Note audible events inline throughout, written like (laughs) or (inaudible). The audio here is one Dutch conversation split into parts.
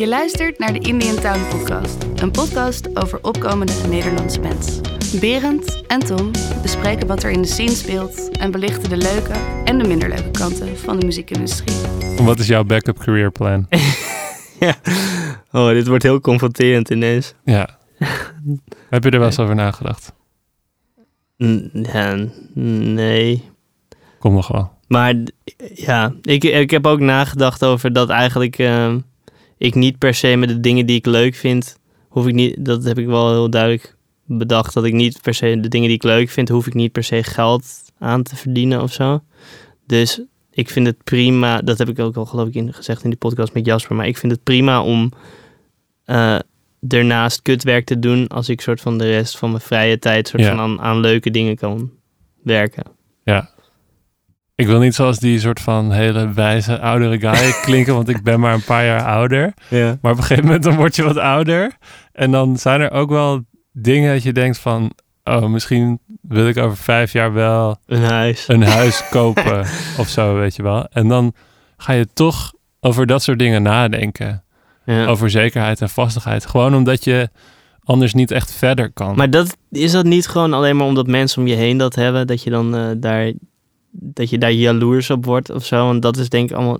Je luistert naar de Indian Town Podcast, een podcast over opkomende Nederlandse bands. Berend en Tom bespreken wat er in de scene speelt en belichten de leuke en de minder leuke kanten van de muziekindustrie. Wat is jouw backup career plan? (laughs) ja. Oh, dit wordt heel confronterend ineens. Ja. Heb je er wel eens over nagedacht? N- nee. Kom nog wel. Maar ja, ik, ik heb ook nagedacht over dat eigenlijk ehm, ik niet per se met de dingen die ik leuk vind, hoef ik niet, dat heb ik wel heel duidelijk bedacht, dat ik niet per se de dingen die ik leuk vind, hoef ik niet per se geld aan te verdienen of zo. Dus ik vind het prima, dat heb ik ook al geloof ik in, gezegd in die podcast met Jasper, maar ik vind het prima om eh ernaast kutwerk te doen als ik soort van de rest van mijn vrije tijd soort Ja. van aan, aan leuke dingen kan werken. Ja. Ik wil niet zoals die soort van hele wijze oudere guy (laughs) klinken, want ik ben maar een paar jaar ouder. Ja. Maar op een gegeven moment dan word je wat ouder. En dan zijn er ook wel dingen dat je denkt van... Oh, misschien wil ik over vijf jaar wel Een huis. een huis (laughs) kopen of zo, weet je wel. En dan ga je toch over dat soort dingen nadenken. Ja. Over zekerheid en vastigheid. Gewoon omdat je anders niet echt verder kan. Maar dat, is dat niet gewoon alleen maar omdat mensen om je heen dat hebben, dat je dan eh, daar, dat je daar jaloers op wordt of zo? Want dat is denk ik allemaal,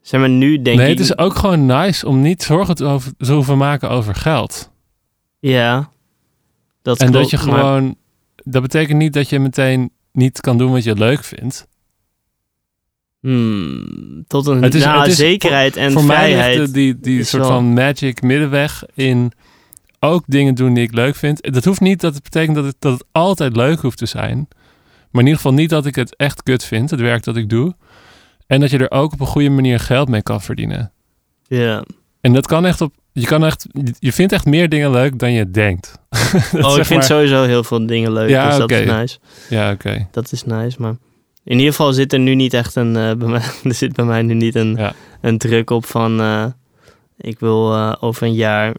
zeg maar nu denk nee, ik... het is ook gewoon nice om niet zorgen te, over, te hoeven maken over geld. Ja. Dat en dat je maar- gewoon... Dat betekent niet dat je meteen niet kan doen wat je leuk vindt. Hmm, tot een Het is- nou, het is- zekerheid en Voor mij vrijheid. ligt de- die, die soort wel- van magic middenweg in ook dingen doen die ik leuk vind. Dat hoeft niet dat het betekent dat het, dat het altijd leuk hoeft te zijn. Maar in ieder geval niet dat ik het echt kut vind, het werk dat ik doe. En dat je er ook op een goede manier geld mee kan verdienen. Ja. En dat kan echt op... Je, kan echt, je vindt echt meer dingen leuk dan je denkt. (laughs) Oh, ik vind maar- sowieso heel veel dingen leuk, Ja, dus dat is nice. Ja, oké. Dat is nice, maar in ieder geval zit er nu niet echt een, eh, bij mij, (laughs) er zit bij mij nu niet een, Ja. een druk op van, eh, ik wil eh, over een jaar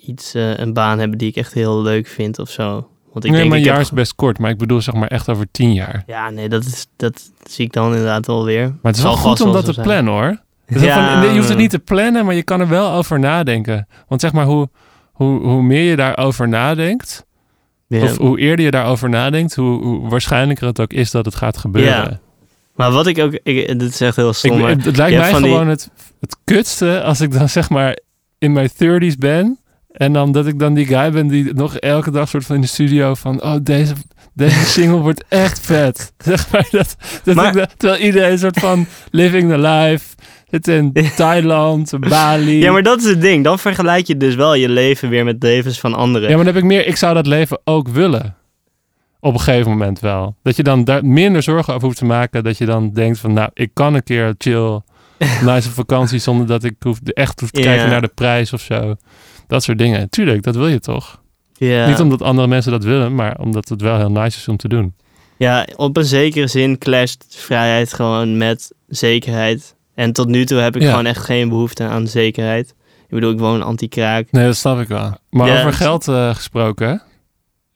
iets, een baan hebben die ik echt heel leuk vind of zo. Want ik nee, denk, maar een jaar is best kort. Maar ik bedoel zeg maar echt over tien jaar. Ja, nee, dat, is, dat zie ik dan inderdaad wel weer. Maar het is wel goed om dat te zijn. plannen hoor. Ja, van- je hoeft het niet te plannen, maar je kan er wel over nadenken. Want zeg maar, hoe, hoe, hoe meer je daarover nadenkt, Ja. of hoe eerder je daarover nadenkt, hoe, hoe waarschijnlijker het ook is dat het gaat gebeuren. Ja. Maar wat ik ook, ik, dit is echt heel stom, het, het lijkt mij die- gewoon het, het kutste als ik dan zeg maar in mijn 30s ben. En dan dat ik dan die guy ben die nog elke dag soort van in de studio van... Oh, deze, deze (laughs) single wordt echt vet. (laughs) Zeg maar dat, dat Maar- ik dat- terwijl iedereen soort van living the life. Zit in (laughs) Thailand, Bali. Ja, maar dat is het ding. Dan vergelijk je dus wel je leven weer met levens van anderen. Ja, maar dan heb ik meer... Ik zou dat leven ook willen. Op een gegeven moment wel. Dat je dan daar minder zorgen over hoeft te maken. Dat je dan denkt van... Nou, ik kan een keer chill nice vakantie... zonder dat ik hoef, echt hoef te kijken naar de prijs of zo. Dat soort dingen. Tuurlijk, dat wil je toch? ja. Niet omdat andere mensen dat willen... maar omdat het wel heel nice is om te doen. Ja, op een zekere zin clasht vrijheid gewoon met zekerheid. En tot nu toe heb ik Ja. gewoon echt geen behoefte aan zekerheid. Ik bedoel, ik woon anti-kraak. Nee, dat snap ik wel. Maar Ja, over geld eh, gesproken...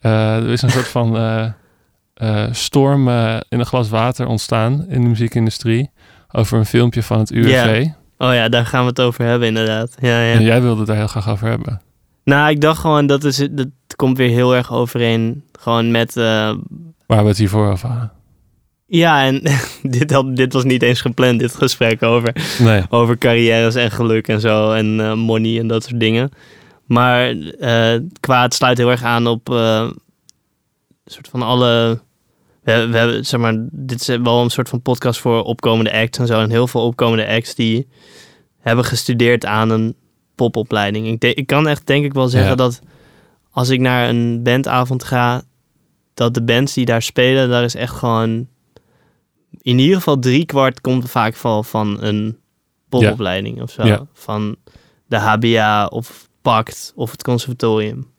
eh, er is een soort van eh, storm in een glas water ontstaan... in de muziekindustrie... over een filmpje van het UWV... Oh ja, daar gaan we het over hebben inderdaad. Ja, ja. En jij wilde het daar heel graag over hebben. Nou, ik dacht gewoon, dat, is, dat komt weer heel erg overeen. Gewoon met... eh, Waar we het hiervoor over hadden. ja, en (laughs) dit, had, dit was niet eens gepland, dit gesprek over, Nee. over carrières en geluk en zo. En eh, money en dat soort dingen. Maar eh kwaad sluit heel erg aan op een soort van alle... We, we hebben, zeg maar, dit is wel een soort van podcast voor opkomende acts en zo. En heel veel opkomende acts die hebben gestudeerd aan een popopleiding. Ik, de- ik kan echt denk ik wel zeggen Ja. dat als ik naar een bandavond ga, dat de bands die daar spelen, daar is echt gewoon in ieder geval drie kwart komt vaak van, van een popopleiding of zo. Ja. Van de HBA of PACT of het conservatorium.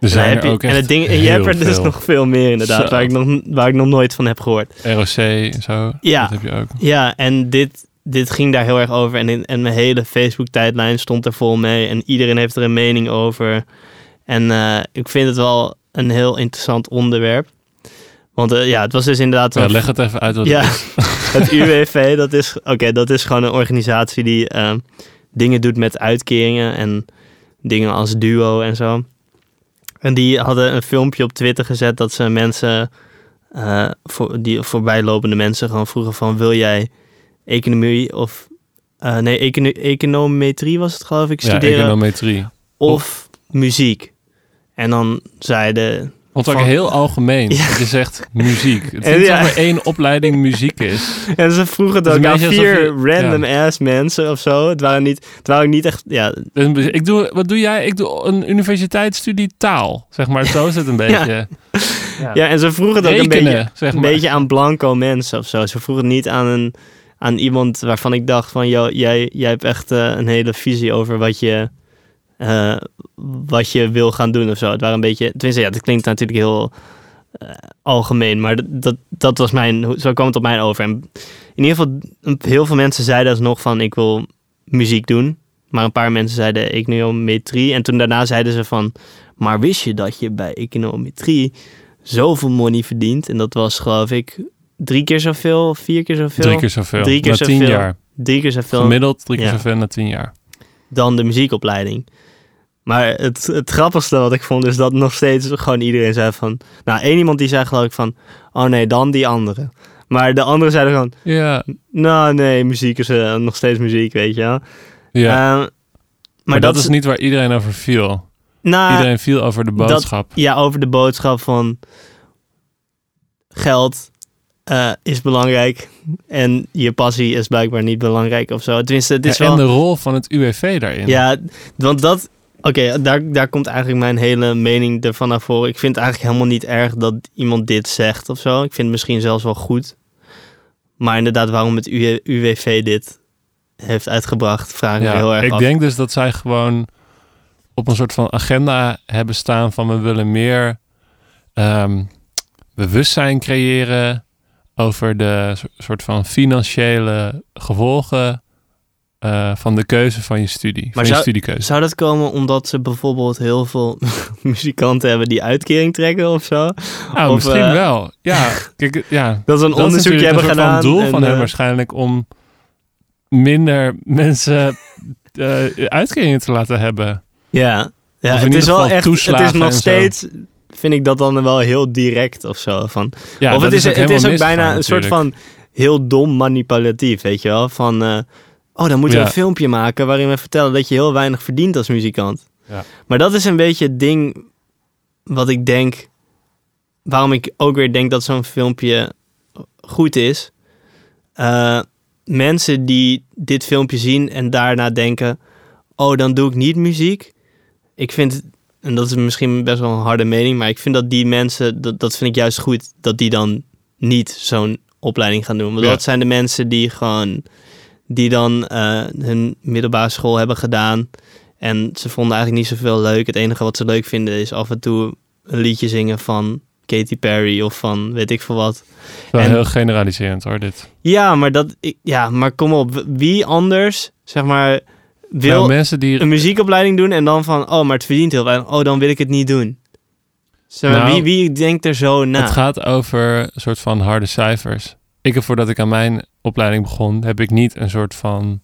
Er zijn er je, ook en het ding, je hebt er dus veel. nog veel meer inderdaad, Zo. waar ik, nog, waar ik nog nooit van heb gehoord. ROC en zo. Ja. Dat heb je ook. Ja, en dit, dit ging daar heel erg over. En, in, en mijn hele Facebook-tijdlijn stond er vol mee. En iedereen heeft er een mening over. En eh, ik vind het wel een heel interessant onderwerp. Want eh, ja, het was dus inderdaad... Ja, leg het even uit wat Ja, het UWV, (laughs) dat is, oké, dat is gewoon een organisatie die, eh, dingen doet met uitkeringen en dingen als duo en zo. En die hadden een filmpje op Twitter gezet dat ze mensen, eh, voor, die voorbijlopende mensen gewoon vroegen van wil jij economie of eh, nee, econo- econometrie was het geloof ik, Ja, studeren econometrie. of muziek. En dan zeiden Want ook Van- heel algemeen. Ja. Dat je zegt muziek. Het is (laughs) ja. dat er één opleiding muziek is. (laughs) En ze vroegen ook een aan vier je- random ass mensen of zo. Het waren niet, het waren ook niet echt, ja, Ik doe, wat doe jij? Ik doe een universiteitsstudie taal. Zeg maar, zo is het een (laughs) beetje. ja. en ze vroegen het ook een beetje, zeg een maar. beetje aan blanco mensen of zo. Ze vroegen niet aan een, aan iemand waarvan ik dacht van, joh, jij, jij hebt echt eh, een hele visie over wat je, eh, wat je wil gaan doen of zo. Het waren een beetje, tenminste, ja, het klinkt natuurlijk heel eh, algemeen, maar dat, dat, dat was mijn, zo kwam het op mij over. En in ieder geval, heel veel mensen zeiden alsnog van, ik wil muziek doen. Maar een paar mensen zeiden econometrie. En toen daarna zeiden ze van, maar wist je dat je bij econometrie zoveel money verdient? En dat was geloof ik drie keer zoveel, vier keer zoveel. Drie keer zoveel. Drie keer na tien zoveel. jaar. Drie keer zoveel Gemiddeld drie keer Ja. zoveel na tien jaar. dan de muziekopleiding. Maar het, het grappigste wat ik vond is dat nog steeds gewoon iedereen zei van... Nou, één iemand die zei geloof ik van... Oh nee, dan die andere. Maar de anderen zeiden gewoon... Ja, Nou nee, muziek is eh, nog steeds muziek, weet je wel. ja. Eh, maar, maar, dat, is niet waar iedereen over viel. Nou, iedereen viel over de dat- boodschap. ja, over de boodschap van geld eh, is belangrijk en je passie is blijkbaar niet belangrijk of zo. Tenminste, het is Ja, wel... En de rol van het UWV daarin. Ja, want dat... Oké, daar, daar komt eigenlijk mijn hele mening ervan naar voren. Ik vind het eigenlijk helemaal niet erg dat iemand dit zegt of zo. Ik vind het misschien zelfs wel goed. Maar inderdaad, waarom het UWV dit heeft uitgebracht, vraag ik Ja, heel erg ik af. denk dus dat zij gewoon op een soort van agenda hebben staan van we willen meer ehm, bewustzijn creëren over de so- soort van financiële gevolgen eh, van de keuze van je studie, van je zou- studiekeuze. Zou dat komen omdat ze bijvoorbeeld heel veel (laughs) muzikanten hebben die uitkering trekken of zo? Nou, of, misschien eh, wel. Ja, (laughs) kijk, ja. Dat is een Dat is onderzoekje natuurlijk hebben een soort gedaan. van doel en, van hem eh, waarschijnlijk om minder mensen eh, uitkeringen te laten hebben. Ja, ja het is wel echt. Het is nog steeds. Vind ik dat dan wel heel direct of zo. Van, Ja, of het is, ook het is ook bijna een soort van heel dom manipulatief, weet je wel? Van, eh, oh, dan moeten we Ja. een filmpje maken waarin we vertellen dat je heel weinig verdient als muzikant. Ja. Maar dat is een beetje het ding wat ik denk, waarom ik ook weer denk dat zo'n filmpje goed is. Eh, mensen die dit filmpje zien en daarna denken, oh, dan doe ik niet muziek. Ik vind, en dat is misschien best wel een harde mening, maar ik vind dat die mensen, dat, dat vind ik juist goed, dat die dan niet zo'n opleiding gaan doen. Want Ja. dat zijn de mensen die gewoon, die dan eh, hun middelbare school hebben gedaan. En ze vonden eigenlijk niet zoveel leuk. Het enige wat ze leuk vinden is af en toe een liedje zingen van Katy Perry of van weet ik veel wat. Wel en- heel generaliserend hoor, dit. Ja, maar dat, ja, maar kom op. Wie anders, zeg maar, wil Nou, mensen die... een muziekopleiding doen en dan van, oh, maar het verdient heel weinig. Oh, dan wil ik het niet doen. Zeg maar, Nou, wie, wie denkt er zo na? Het gaat over een soort van harde cijfers. Ik heb voordat ik aan mijn opleiding begon, heb ik niet een soort van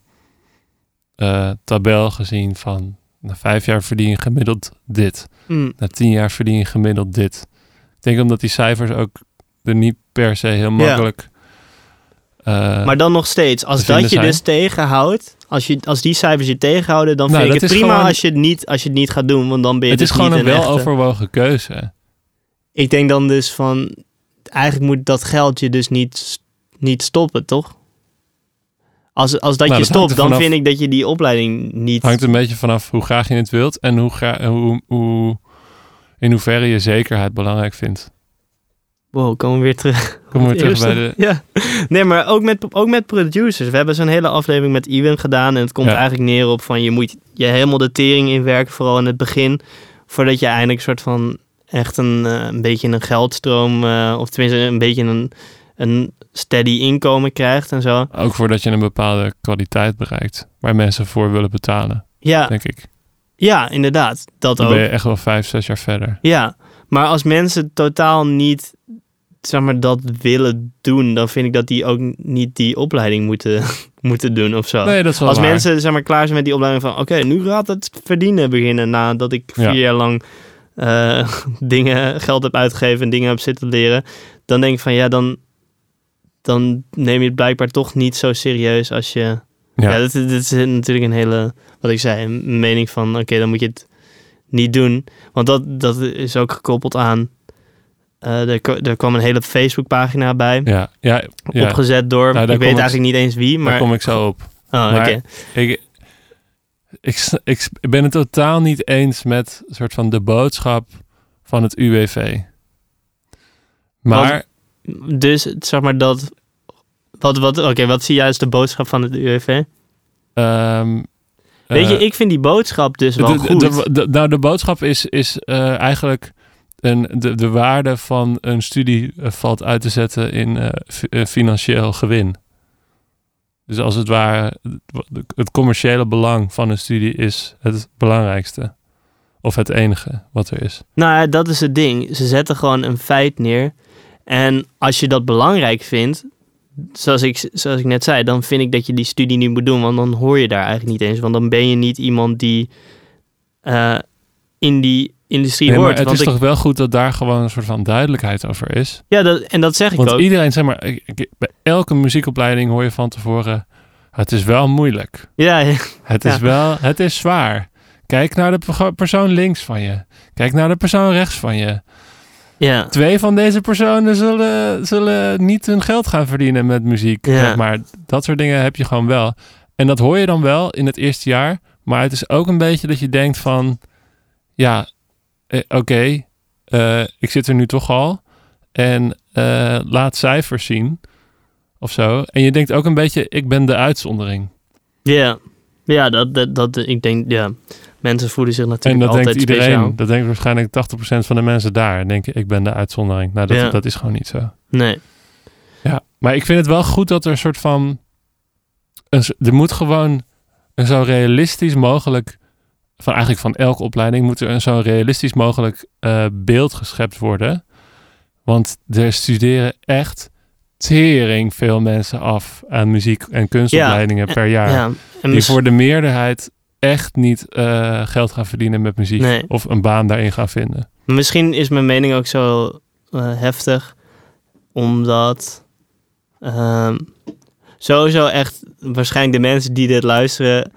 eh, tabel gezien van na vijf jaar verdien je gemiddeld dit. Hm, Na tien jaar verdien je gemiddeld dit. Ik denk omdat die cijfers ook er niet per se heel makkelijk... eh, maar dan nog steeds, als dat je dus tegenhoudt, als, je, als die cijfers je tegenhouden, dan Nou, vind ik het is prima gewoon- als, je het niet, als je het niet gaat doen, want dan ben je het is dus gewoon niet een wel echte- overwogen keuze. Ik denk dan dus van, eigenlijk moet dat geld je dus niet, niet stoppen, toch? Als, als dat Nou, je dat stopt, dan vanaf. vind ik dat je die opleiding niet... Hangt een beetje vanaf hoe graag je het wilt en hoe, gra- hoe, hoe, in hoeverre je zekerheid belangrijk vindt. Wow, komen we weer terug. Kom weer Het terug bij de... Ja. Nee, maar ook met, ook met producers. We hebben zo'n hele aflevering met Iwan gedaan. En het komt Ja. eigenlijk neer op van je moet je helemaal de tering inwerken. Vooral in het begin. Voordat je eindelijk soort van echt een, eh, een beetje een geldstroom. eh, of tenminste een beetje een, een steady inkomen krijgt en zo. Ook voordat je een bepaalde kwaliteit bereikt. Waar mensen voor willen betalen, Ja, denk ik. ja inderdaad. Dat Dan ook. ben je echt wel vijf, zes jaar verder. Ja, maar als mensen totaal niet zeg maar, dat willen doen, dan vind ik dat die ook niet die opleiding moeten, (laughs) moeten doen of zo. Nee, dat is wel Als waar. mensen zeg maar, klaar zijn met die opleiding van... oké, nu gaat het verdienen beginnen... nadat ik vier Ja. jaar lang eh, (laughs) dingen, geld heb uitgegeven... en dingen heb zitten leren... dan denk ik van ja, dan, dan neem je het blijkbaar toch niet zo serieus als je... Ja, Ja. dit, dit is natuurlijk een hele... wat ik zei, een mening van... oké, dan moet je het niet doen. Want dat, dat is ook gekoppeld aan... eh, er, er kwam een hele Facebookpagina bij... Ja, ja, ja. opgezet door... Nou, ik weet ik- eigenlijk niet eens wie, maar... daar kom ik zo op. oh, oké. Ik, ik, ik ben het totaal niet eens met soort van de boodschap van het UWV. Maar Dus zeg maar dat. Wat, wat, Oké, wat zie jij als de boodschap van het UWV? ehm, Weet je, eh, ik vind die boodschap dus wel goed. de- de- nou, de boodschap is, is eh, eigenlijk een, de, de waarde van een studie eh, valt uit te zetten in fi- financieel gewin. Dus als het ware, het- het commerciële belang van een studie is het belangrijkste. Of het enige wat er is. Nou, ja, dat is het ding. Ze zetten gewoon een feit neer. En als je dat belangrijk vindt, zoals ik, zoals ik net zei, dan vind ik dat je die studie niet moet doen. Want dan hoor je daar eigenlijk niet eens. Want dan ben je niet iemand die eh, in die industrie Nee, maar hoort. het Want is ik- toch wel goed dat daar gewoon een soort van duidelijkheid over is. Ja, dat, en dat zeg ik Want ook. iedereen, zeg maar, ik- ik- bij elke muziekopleiding hoor je van tevoren, het is wel moeilijk. Ja, ja. Het Ja. is wel, het is zwaar. Kijk naar de perso- persoon links van je. Kijk naar de persoon rechts van je. Ja. Twee van deze personen zullen, zullen niet hun geld gaan verdienen met muziek. Ja. Zeg maar dat soort dingen heb je gewoon wel. En dat hoor je dan wel in het eerste jaar. Maar het is ook een beetje dat je denkt van... Ja, eh, oké, eh, ik zit er nu toch al. En eh, laat cijfers zien. Of zo. En je denkt ook een beetje, ik ben de uitzondering. Ja, ja dat, dat, dat, ik denk, ja, mensen voelen zich En natuurlijk dat altijd denkt iedereen. speciaal. Dat denkt waarschijnlijk 80% van de mensen daar. Denken, ik ben de uitzondering. Nou, dat, Ja. dat is gewoon niet zo. Nee, Ja, maar ik vind het wel goed dat er een soort van. Een, er moet gewoon een zo realistisch mogelijk. Van eigenlijk van elke opleiding moet er een zo realistisch mogelijk eh, beeld geschept worden. Want er studeren echt tering veel mensen af aan muziek- en kunstopleidingen Ja, per jaar. ja. En die voor de meerderheid echt niet eh, geld gaan verdienen met muziek. Nee. Of een baan daarin gaan vinden. misschien is mijn mening ook zo eh, heftig, omdat ehm, sowieso echt waarschijnlijk de mensen die dit luisteren,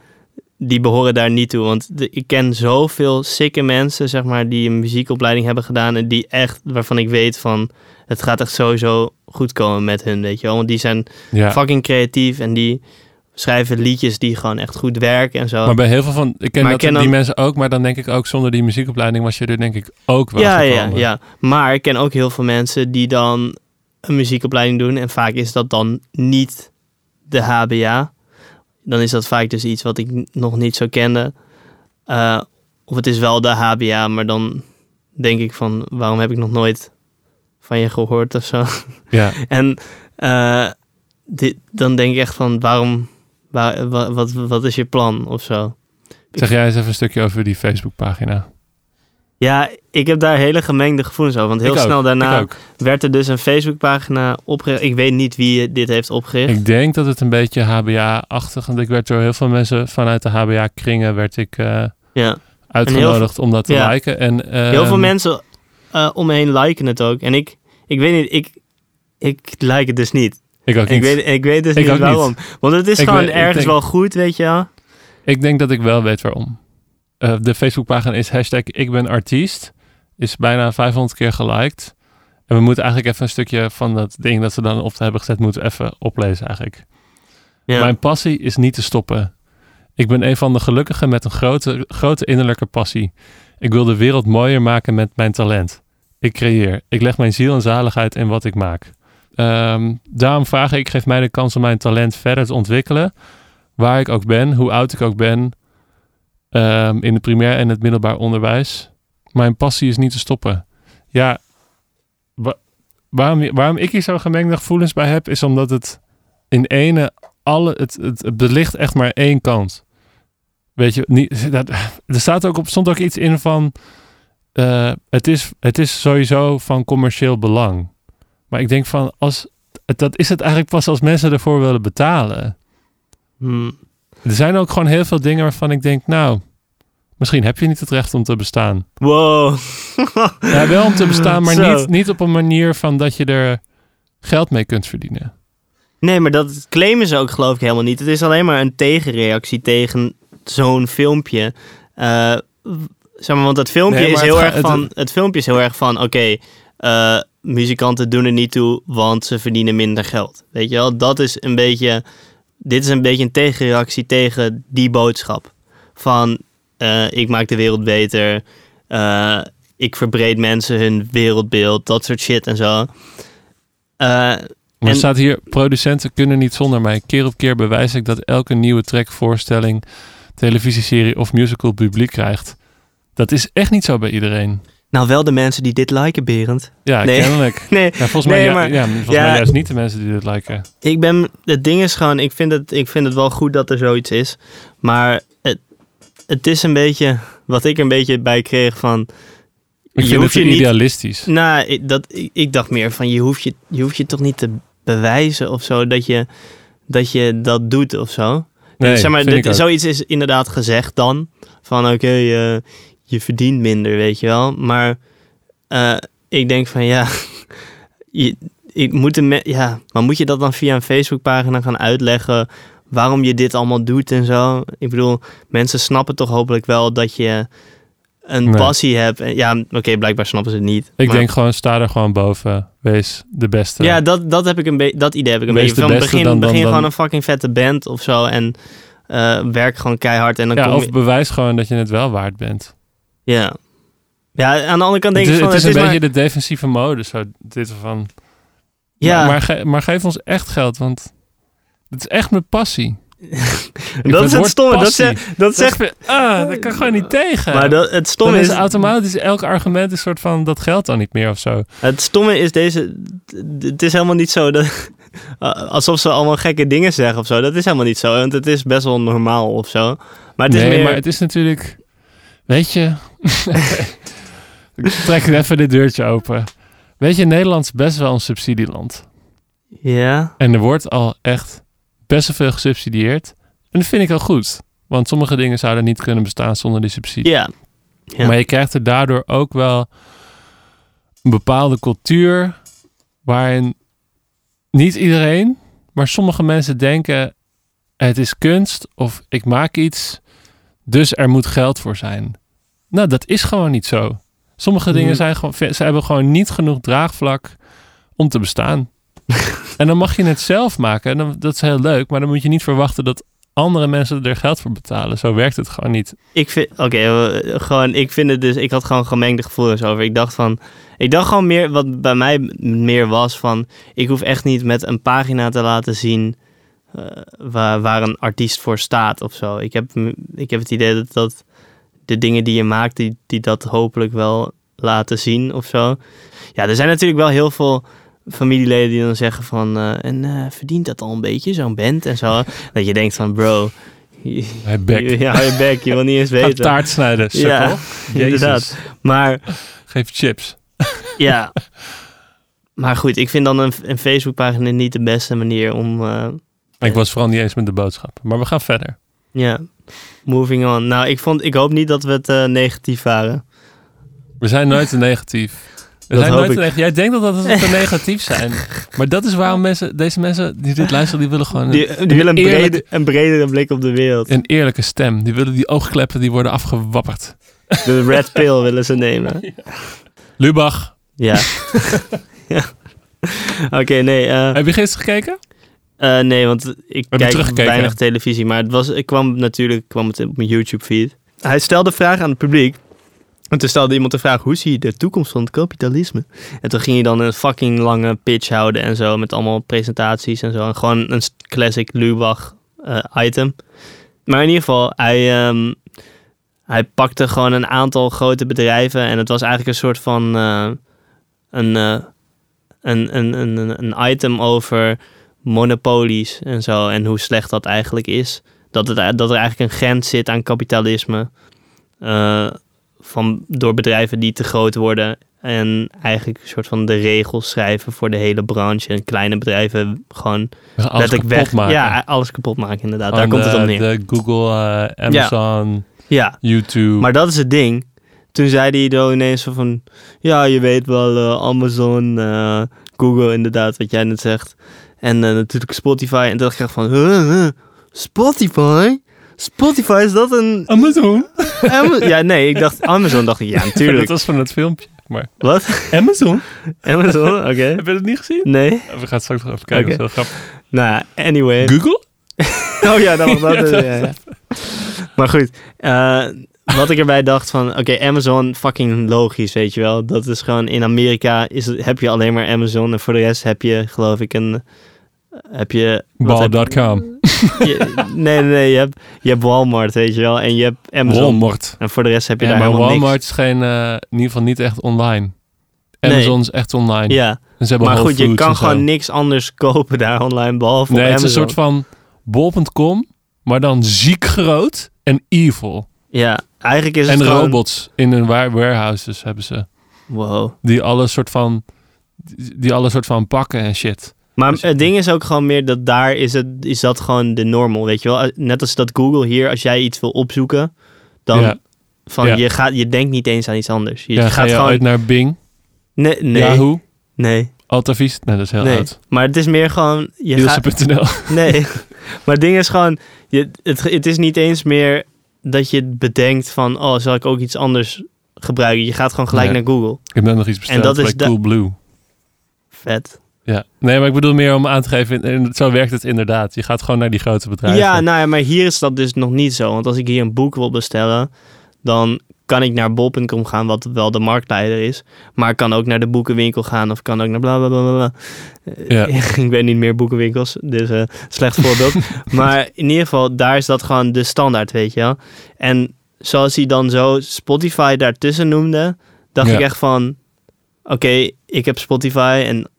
die behoren daar niet toe. Want de- ik ken zoveel sikke mensen, zeg maar, die een muziekopleiding hebben gedaan en die echt, waarvan ik weet van, het gaat echt sowieso goed komen met hun, weet je wel. Want die zijn Ja. fucking creatief en die schrijven liedjes die gewoon echt goed werken en zo. Maar bij heel veel van, ik ken, dat, ik ken die dan- mensen ook, maar dan denk ik ook zonder die muziekopleiding was je er denk ik ook wel ja, ja, gekomen. ja. Maar ik ken ook heel veel mensen die dan een muziekopleiding doen. En vaak is dat dan niet de HBA. Dan is dat vaak dus iets wat ik nog niet zo kende. Eh, of het is wel de HBA, maar dan denk ik van... waarom heb ik nog nooit van je gehoord of zo? Ja. (laughs) En eh, dit, dan denk ik echt van waarom... Waar, wat, wat is je plan of zo? Zeg jij eens even een stukje over die Facebookpagina. Ja, ik heb daar hele gemengde gevoelens over. Want heel Ik ook, snel daarna werd er dus een Facebookpagina opgericht. Ik weet niet wie dit heeft opgericht. Ik denk dat het een beetje HBA-achtig, want ik werd door heel veel mensen vanuit de HBA-kringen werd ik eh, ja. uitgenodigd om dat te ja. liken. En, Heel veel mensen eh, om me heen liken het ook. En ik, ik weet niet, ik, ik like het dus niet. Ik ook weet, ik weet dus Ik niet waarom. Want het is Ik gewoon weet- ergens denk- wel goed, weet je wel. Ik denk dat ik wel weet waarom. Eh, de Facebookpagina is hashtag ik ben artiest. Is bijna 500 keer geliked. En we moeten eigenlijk even een stukje van dat ding dat ze dan op hebben gezet, moeten even oplezen eigenlijk. Ja. Mijn passie is niet te stoppen. Ik ben een van de gelukkigen met een grote, grote innerlijke passie. Ik wil de wereld mooier maken met mijn talent. Ik creëer. Ik leg mijn ziel en zaligheid in wat ik maak. Ehm, daarom vraag ik, geef mij de kans om mijn talent verder te ontwikkelen. Waar ik ook ben, hoe oud ik ook ben. ehm, in het primair en het middelbaar onderwijs. Mijn passie is niet te stoppen. Ja, wa- waarom, waarom ik hier zo gemengde gevoelens bij heb, is omdat het in ene alle, het, het, het belicht echt maar één kant. Weet je, niet, (laughs) dat, er staat ook op, stond ook iets in van. eh, het, is, het is sowieso van commercieel belang. Maar ik denk van, als, dat is het eigenlijk pas als mensen ervoor willen betalen. Hmm. Er zijn ook gewoon heel veel dingen waarvan ik denk, nou, misschien heb je niet het recht om te bestaan. Wow. (laughs) Ja, wel om te bestaan, maar Zo. niet, niet op een manier van dat je er geld mee kunt verdienen. Nee, maar dat claimen ze ook geloof ik helemaal niet. Het is alleen maar een tegenreactie tegen zo'n filmpje. Eh, zeg maar, want het filmpje Nee, is heel erg het- van. Het filmpje is heel erg van. Oké, eh, muzikanten doen er niet toe, want ze verdienen minder geld. Weet je wel? Dat is een beetje. Dit is een beetje een tegenreactie tegen die boodschap. Van eh, ik maak de wereld beter. eh, ik verbreed mensen hun wereldbeeld. Dat soort shit en zo. Eh, Maar En- staat hier, producenten kunnen niet zonder mij. Keer op keer bewijs ik dat elke nieuwe track, voorstelling, televisieserie of musical publiek krijgt. Dat is echt niet zo bij iedereen. Nou, wel de mensen die dit liken, Berend. Ja, Nee. kennelijk. (laughs) Nee, Ja, volgens mij, Nee, ja, maar- ja, volgens mij juist niet de mensen die dit liken. Ik ben, het ding is gewoon, ik vind het, ik vind het wel goed dat er zoiets is. Maar het, het is een beetje, wat ik een beetje bij kreeg van... Ik je vind hoeft het je niet, idealistisch. nou, ik, dat, ik, ik dacht meer van, je hoeft je, je hoeft je toch niet te bewijzen of zo, dat je dat, je dat doet of zo. Nee, zeg maar, dit, zoiets is inderdaad gezegd dan. Van oké, eh, je verdient minder, weet je wel. Maar eh, ik denk van ja, (laughs) je, ik moet de ja, maar moet je dat dan via een Facebookpagina gaan uitleggen waarom je dit allemaal doet en zo? Ik bedoel, mensen snappen toch hopelijk wel dat je een Nee. passie hebt. Ja, oké, blijkbaar snappen ze het niet. Ik Maar- denk gewoon, sta er gewoon boven. Wees de beste. ja, dat, dat, heb ik een dat idee heb ik een Wees beetje. Van beste, begin dan- dan- begin dan- gewoon een fucking vette band of zo. En eh, werk gewoon keihard. En dan Ja, kom of je... bewijs gewoon dat je het wel waard bent. Ja. Ja, aan de andere kant denk ik is, van... het is een beetje maar, de defensieve mode. Zo, dit van, Ja, maar, maar, ge- maar geef ons echt geld, want het is echt mijn passie. (laughs) dat is het stomme. Dat, zegt, dat Zeg, zegt... ah, dat kan gewoon niet tegen. Maar dat, het, stomme is is, automatisch elk argument een soort van dat geldt dan niet meer of zo. het stomme is deze... Het is helemaal niet zo dat... (laughs) Alsof ze allemaal gekke dingen zeggen of zo. Dat is helemaal niet zo. Want het is best wel normaal of zo. Maar het is nee, meer... maar het is natuurlijk, weet je, (laughs) ik trek even dit deurtje open. Weet je, Nederland is best wel een subsidieland. Ja. En er wordt al echt best wel veel gesubsidieerd. En dat vind ik al goed. Want sommige dingen zouden niet kunnen bestaan zonder die subsidie. Ja. Ja. Maar je krijgt er daardoor ook wel een bepaalde cultuur waarin niet iedereen, maar sommige mensen denken het is kunst of ik maak iets, dus er moet geld voor zijn. Nou, dat is gewoon niet zo. Sommige dingen Hmm. zijn gewoon, ze hebben gewoon niet genoeg draagvlak om te bestaan. (laughs) en dan mag je het zelf maken en dan, dat is heel leuk, maar dan moet je niet verwachten dat andere mensen er geld voor betalen. Zo werkt het gewoon niet. Ik vind, oké, eh, gewoon, ik vind het dus, ik had gewoon gemengde gevoelens over. Ik dacht van, ik dacht gewoon meer, wat bij mij meer was van, ik hoef echt niet met een pagina te laten zien eh, waar, waar een artiest voor staat of zo. Ik heb, ik heb het idee dat, dat de dingen die je maakt, die, die dat hopelijk wel laten zien of zo. Ja, er zijn natuurlijk wel heel veel familieleden die dan zeggen van, eh, en eh, verdient dat al een beetje, zo'n band en zo. (laughs) Dat je denkt van, bro... Hij bek. (laughs) Ja, je bek, je wil niet eens (laughs) weten. taart snijden, sukkel. Ja, Jezus. inderdaad. Maar Geef chips. ja. Maar goed, ik vind dan een, een Facebookpagina niet de beste manier om. Ik was vooral niet eens met de boodschap. Maar we gaan verder. ja, moving on. Nou, ik, vond, ik hoop niet dat we het eh, negatief waren. We zijn nooit te negatief. We Dat zijn hoop nooit te ik. neg- Jij denkt dat we te negatief zijn. Maar dat is waarom mensen, deze mensen die dit luisteren, die willen gewoon een, Die, willen een, eerlijk- brede, een bredere blik op de wereld. een eerlijke stem. Die willen die oogkleppen, die worden afgewapperd. De red pill willen ze nemen. (laughs) Lubach, Ja. (laughs) ja. Oké, nee. eh, heb je gisteren gekeken? Eh, nee, want ik kijk weinig televisie. Maar het was, ik kwam natuurlijk kwam het op mijn YouTube-feed. Hij stelde vragen aan het publiek. En toen stelde iemand de vraag, hoe zie je de toekomst van het kapitalisme? En toen ging je dan een fucking lange pitch houden en zo, met allemaal presentaties en zo. En gewoon een classic Lubach eh, item. Maar in ieder geval, hij, ehm, hij pakte gewoon een aantal grote bedrijven en het was eigenlijk een soort van eh, een, eh, een, een, een, een, een item over monopolies en zo en hoe slecht dat eigenlijk is. Dat, het, dat er eigenlijk een grens zit aan kapitalisme. eh, van, door bedrijven die te groot worden En eigenlijk een soort van de regels schrijven voor de hele branche. En kleine bedrijven gewoon letterlijk weg. maken. Ja, alles kapot maken inderdaad. Daar komt het om neer. De Google, eh, Amazon, Ja, YouTube. maar dat is het ding. Toen zei hij dan ineens van... Ja, je weet wel, eh, Amazon, Google inderdaad, wat jij net zegt. En eh, natuurlijk Spotify. En toen dacht ik echt van... huh, Spotify? Spotify, is dat een... Amazon. Ama- ja, nee, ik dacht Amazon. dacht ik, ja, (laughs) dat natuurlijk. was van het filmpje. Maar Wat? Amazon? Amazon, (laughs) oké. Heb je dat niet gezien? Nee? We gaan het straks nog even kijken. Oké. Dat is grappig. Nou, anyway. Google? (laughs) Oh ja, dat was dat. Ja, dat- ja, ja. Maar goed, eh, wat ik erbij dacht van, oké, Amazon, fucking logisch, weet je wel. Dat is gewoon, in Amerika is, heb je alleen maar Amazon en voor de rest heb je, geloof ik, een, heb je... Ball.com. je- nee, nee, je hebt, je hebt Walmart, weet je wel, en je hebt Amazon. Walmart. En voor de rest heb je Ja, daar maar helemaal Walmart is geen, eh, in ieder geval niet echt online. Nee. Amazon is echt online. Ja, En ze hebben maar goed, je kan zo. gewoon niks anders kopen daar online, behalve Nee, het is Amazon. een soort van bol.com, maar dan ziek groot en evil. Ja, eigenlijk is het En gewoon... robots in hun wa- warehouses hebben ze. Wow. Die alle soort van, die alle soort van pakken en shit. Maar het ding is ook gewoon meer dat daar is, het, is dat gewoon de normal, weet je wel. Net als dat Google hier, als jij iets wil opzoeken, dan ja, van Ja. je, gaat, je denkt niet eens aan iets anders. Je ja, ga gaat je gewoon... uit naar Bing, Nee, nee, Yahoo, nee, Altavis? Nee, dat is heel nee. oud. Maar het is meer gewoon... Je gaat, nee, (laughs) maar het ding is gewoon... Je, het, het is niet eens meer dat je bedenkt van... Oh, zal ik ook iets anders gebruiken? Je gaat gewoon gelijk Nee. naar Google. Ik net nog iets besteld dat is Coolblue. Vet. Ja, nee, maar ik bedoel meer om aan te geven, en zo werkt het inderdaad. Je gaat gewoon naar die grote bedrijven. Ja, nou ja, maar hier is dat dus nog niet zo. Want als ik hier een boek wil bestellen, dan kan ik naar bol.com gaan, wat wel de marktleider is. Maar kan ook naar de boekenwinkel gaan of kan ook naar bla bla bla bla. bla. Ja. Eh, (laughs) ik ben niet meer boekenwinkels, dus eh slecht voorbeeld. (laughs) maar in ieder geval, daar is dat gewoon de standaard, weet je wel. En zoals hij dan zo Spotify daartussen noemde, dacht Ja. ik echt van... Oké, ik heb Spotify en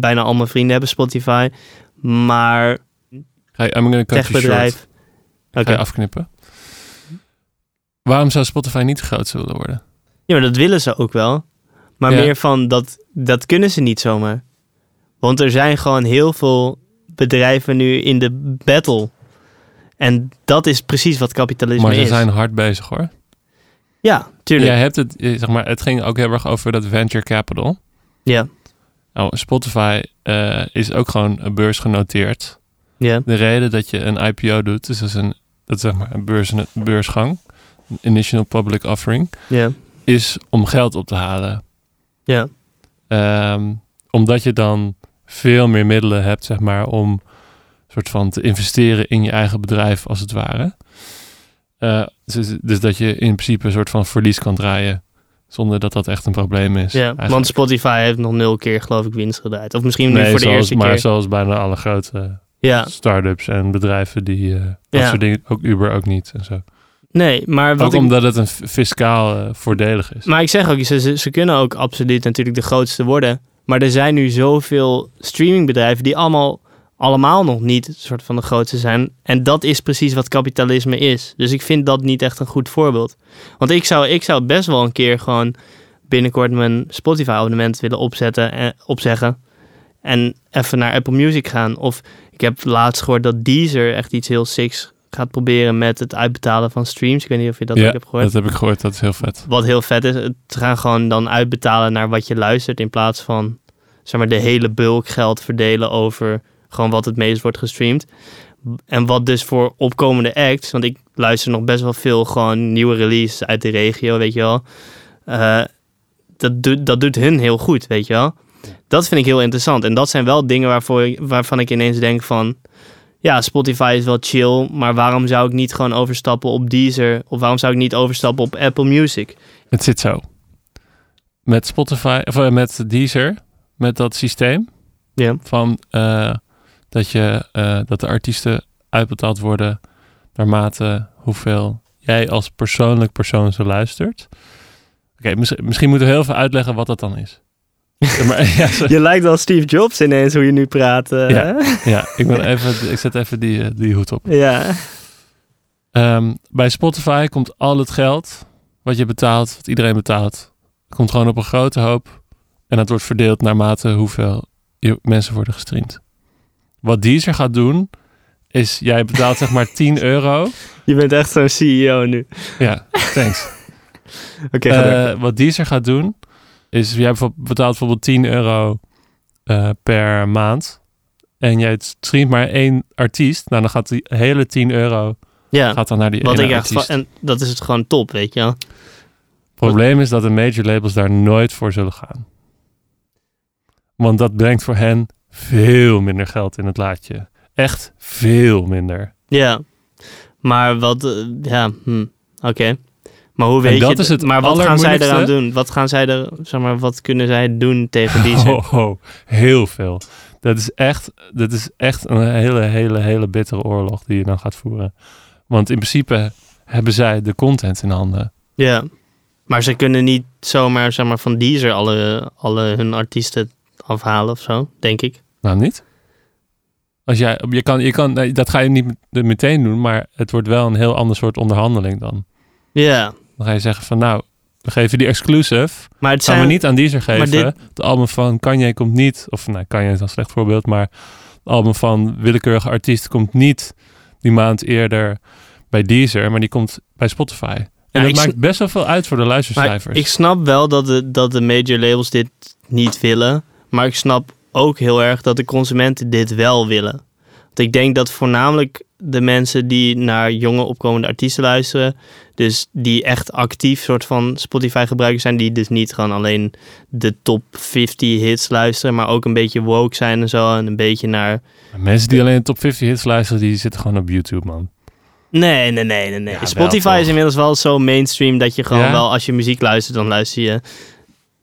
bijna al mijn vrienden hebben Spotify. Maar je, I'm gonna cut techbedrijf... Oké. afknippen. Waarom zou Spotify niet groot willen worden? Ja, maar dat willen ze ook wel. Maar Ja. meer van, dat, dat kunnen ze niet zomaar. Want er zijn gewoon heel veel bedrijven nu in de battle. En dat is precies wat kapitalisme Maar ze is. zijn hard bezig hoor. Ja, tuurlijk. Jij hebt het, eh, zeg maar, het ging ook heel erg over dat venture capital. Ja, Nou, Spotify eh, is ook gewoon een beurs genoteerd. ja, De reden dat je een IPO doet, dus dat is een, dat is zeg maar een beurs, beursgang, initial public offering, ja, is om geld op te halen. ja. Ehm, omdat je dan veel meer middelen hebt, zeg maar, om soort van te investeren in je eigen bedrijf, als het ware. Eh, dus, dus dat je in principe een soort van verlies kan draaien, zonder dat dat echt een probleem is. ja. eigenlijk. Want Spotify heeft nog nul keer, geloof ik, winst gedraaid. Of misschien nu nee, voor de eerste maar keer. zoals bijna alle grote Ja, start-ups en bedrijven die eh, dat Ja. soort dingen, ook Uber ook niet en zo. Nee, maar wat Ook ik... omdat het een fiscaal eh, voordelig is. Maar ik zeg ook, ze, ze, ze kunnen ook absoluut natuurlijk de grootste worden. Maar er zijn nu zoveel streamingbedrijven die allemaal, allemaal nog niet een soort van de grootste zijn. En dat is precies wat kapitalisme is. Dus ik vind dat niet echt een goed voorbeeld. Want ik zou, ik zou best wel een keer gewoon binnenkort mijn Spotify-abonnement willen opzetten en opzeggen. En even naar Apple Music gaan. Of ik heb laatst gehoord dat Deezer echt iets heel siks gaat proberen met het uitbetalen van streams. Ik weet niet of je dat ja, ook hebt gehoord. dat heb ik gehoord. Dat is heel vet. Wat heel vet is, het gaan gewoon dan uitbetalen naar wat je luistert. In plaats van zeg maar, de hele bulk geld verdelen over gewoon wat het meest wordt gestreamd. En wat dus voor opkomende acts, want ik luister nog best wel veel gewoon nieuwe releases uit de regio, weet je wel. Eh, dat, doet, dat doet hun heel goed, weet je wel. Dat vind ik heel interessant. En dat zijn wel dingen waarvoor, waarvan ik ineens denk van... Ja, Spotify is wel chill, maar waarom zou ik niet gewoon overstappen op Deezer? Of waarom zou ik niet overstappen op Apple Music? Het zit zo. Met Spotify, of eh, met Deezer, met dat systeem Ja. van eh, dat, je, eh, dat de artiesten uitbetaald worden naarmate hoeveel jij als persoonlijk persoon zo luistert. Oké, mis- misschien moeten we heel veel uitleggen wat dat dan is. Ja, maar, ja, zo- (laughs) Je lijkt wel Steve Jobs ineens hoe je nu praat. eh. Ja. ja, ik, ben even, ik zet even die, eh, die hoed op. ja. Ehm, bij Spotify komt al het geld wat je betaalt, wat iedereen betaalt, komt gewoon op een grote hoop. En dat wordt verdeeld naarmate hoeveel mensen worden gestreamd. Wat Deezer gaat doen, is jij betaalt zeg maar (laughs) 10 euro. Je bent echt zo'n CEO nu. Ja, thanks. (laughs) Oké. Eh, wat Deezer gaat doen, is jij betaalt bijvoorbeeld 10 euro eh, per maand. En jij streamt maar één artiest. Nou, dan gaat die hele 10 euro ja, gaat dan naar die wat ene artiest. en dat is het gewoon top, weet je wel. Het probleem is dat de major labels daar nooit voor zullen gaan. Want dat brengt voor hen veel minder geld in het laadje. Echt veel minder. Ja, maar wat, eh, ja, hm, oké. Maar hoe weet dat je, is het maar wat gaan zij eraan doen? Wat gaan zij er, zeg maar, wat kunnen zij doen tegen Deezer? Oh, oh, heel veel. Dat is echt, dat is echt een hele, hele, hele bittere oorlog die je dan gaat voeren. Want in principe hebben zij de content in handen. Ja, maar ze kunnen niet zomaar, zeg maar, van Deezer alle, alle hun artiesten afhalen of zo, denk ik. Nou, niet? Als jij, je kan, je kan, dat ga je niet met- meteen doen, maar het wordt wel een heel ander soort onderhandeling dan. Ja, Dan ga je zeggen van nou, we geven die exclusive. maar het Gaan zijn... we niet aan Deezer geven. dit- Het album van Kanye komt niet. Of nou, Kanye is een slecht voorbeeld. Maar het album van willekeurige artiest komt niet die maand eerder bij Deezer. Maar die komt bij Spotify. En Ja, dat maakt best wel veel uit voor de Maar luistercijfers. ik snap wel dat de, dat de major labels dit niet willen. Maar ik snap ook heel erg dat de consumenten dit wel willen. Want ik denk dat voornamelijk de mensen die naar jonge opkomende artiesten luisteren. Dus die echt actief soort van Spotify gebruikers zijn. Die dus niet gewoon alleen de top 50 hits luisteren. Maar ook een beetje woke zijn en zo. En een beetje naar... Mensen die alleen de top 50 hits luisteren, die zitten gewoon op YouTube, man. Nee, nee, nee, nee. nee. Ja, wel, Spotify is inmiddels wel zo mainstream dat je gewoon Ja? wel, als je muziek luistert, dan luister je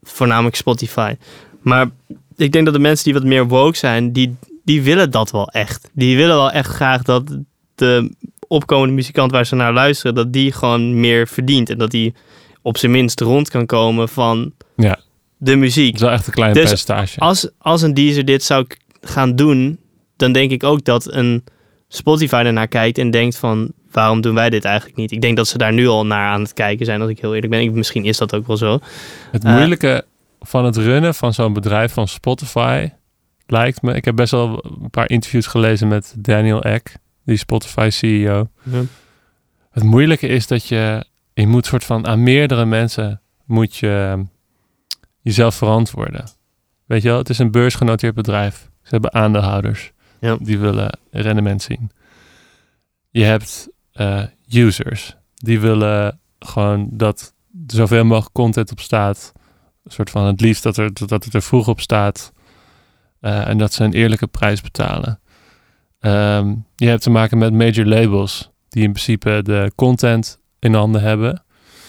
voornamelijk Spotify. Maar ik denk dat de mensen die wat meer woke zijn, die, die willen dat wel echt. Die willen wel echt graag dat de opkomende muzikant waar ze naar luisteren, dat die gewoon meer verdient. En dat die op zijn minst rond kan komen van Ja. de muziek. is wel echt een klein Dus percentage. Als, als een Deezer dit zou gaan doen, dan denk ik ook dat een Spotify ernaar kijkt en denkt van, waarom doen wij dit eigenlijk niet? Ik denk dat ze daar nu al naar aan het kijken zijn, als ik heel eerlijk ben. Ik, misschien is dat ook wel zo. Het eh, moeilijke van het runnen van zo'n bedrijf van Spotify lijkt me... Ik heb best wel een paar interviews gelezen met Daniel Ek, die Spotify CEO. Het moeilijke is dat je, je moet soort van aan meerdere mensen moet je jezelf verantwoorden. Weet je wel, het is een beursgenoteerd bedrijf. Ze hebben aandeelhouders. Ja. Die willen rendement zien. Je hebt eh, users. Die willen gewoon dat er zoveel mogelijk content op staat. Een soort van het liefst dat, er, dat het er vroeg op staat. Eh, en dat ze een eerlijke prijs betalen. Ehm, je hebt te maken met major labels die in principe de content in handen hebben.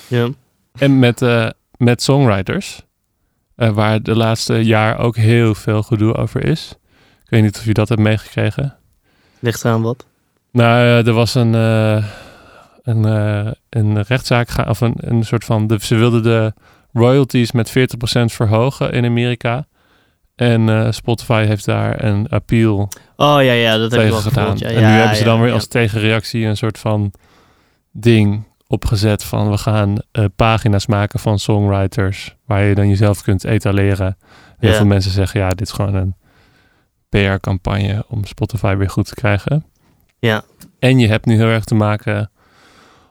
Ja. En met, eh, met songwriters, eh, waar de laatste jaar ook heel veel gedoe over is. Ik weet niet of je dat hebt meegekregen. Ligt eraan wat? Nou, eh, er was een, eh, een, een rechtszaak, of een, een soort van, de, ze wilden de royalties met 40% verhogen in Amerika. En eh, Spotify heeft daar een appeal Oh ja, ja, dat heb ik tegen wel gedaan. gevoeld. Ja, en nu Ja, hebben ze dan ja, weer als tegenreactie een soort van ding opgezet van we gaan eh, pagina's maken van songwriters waar je dan jezelf kunt etaleren. Heel veel mensen zeggen ja, dit is gewoon een PR-campagne om Spotify weer goed te krijgen. Ja. En je hebt nu heel erg te maken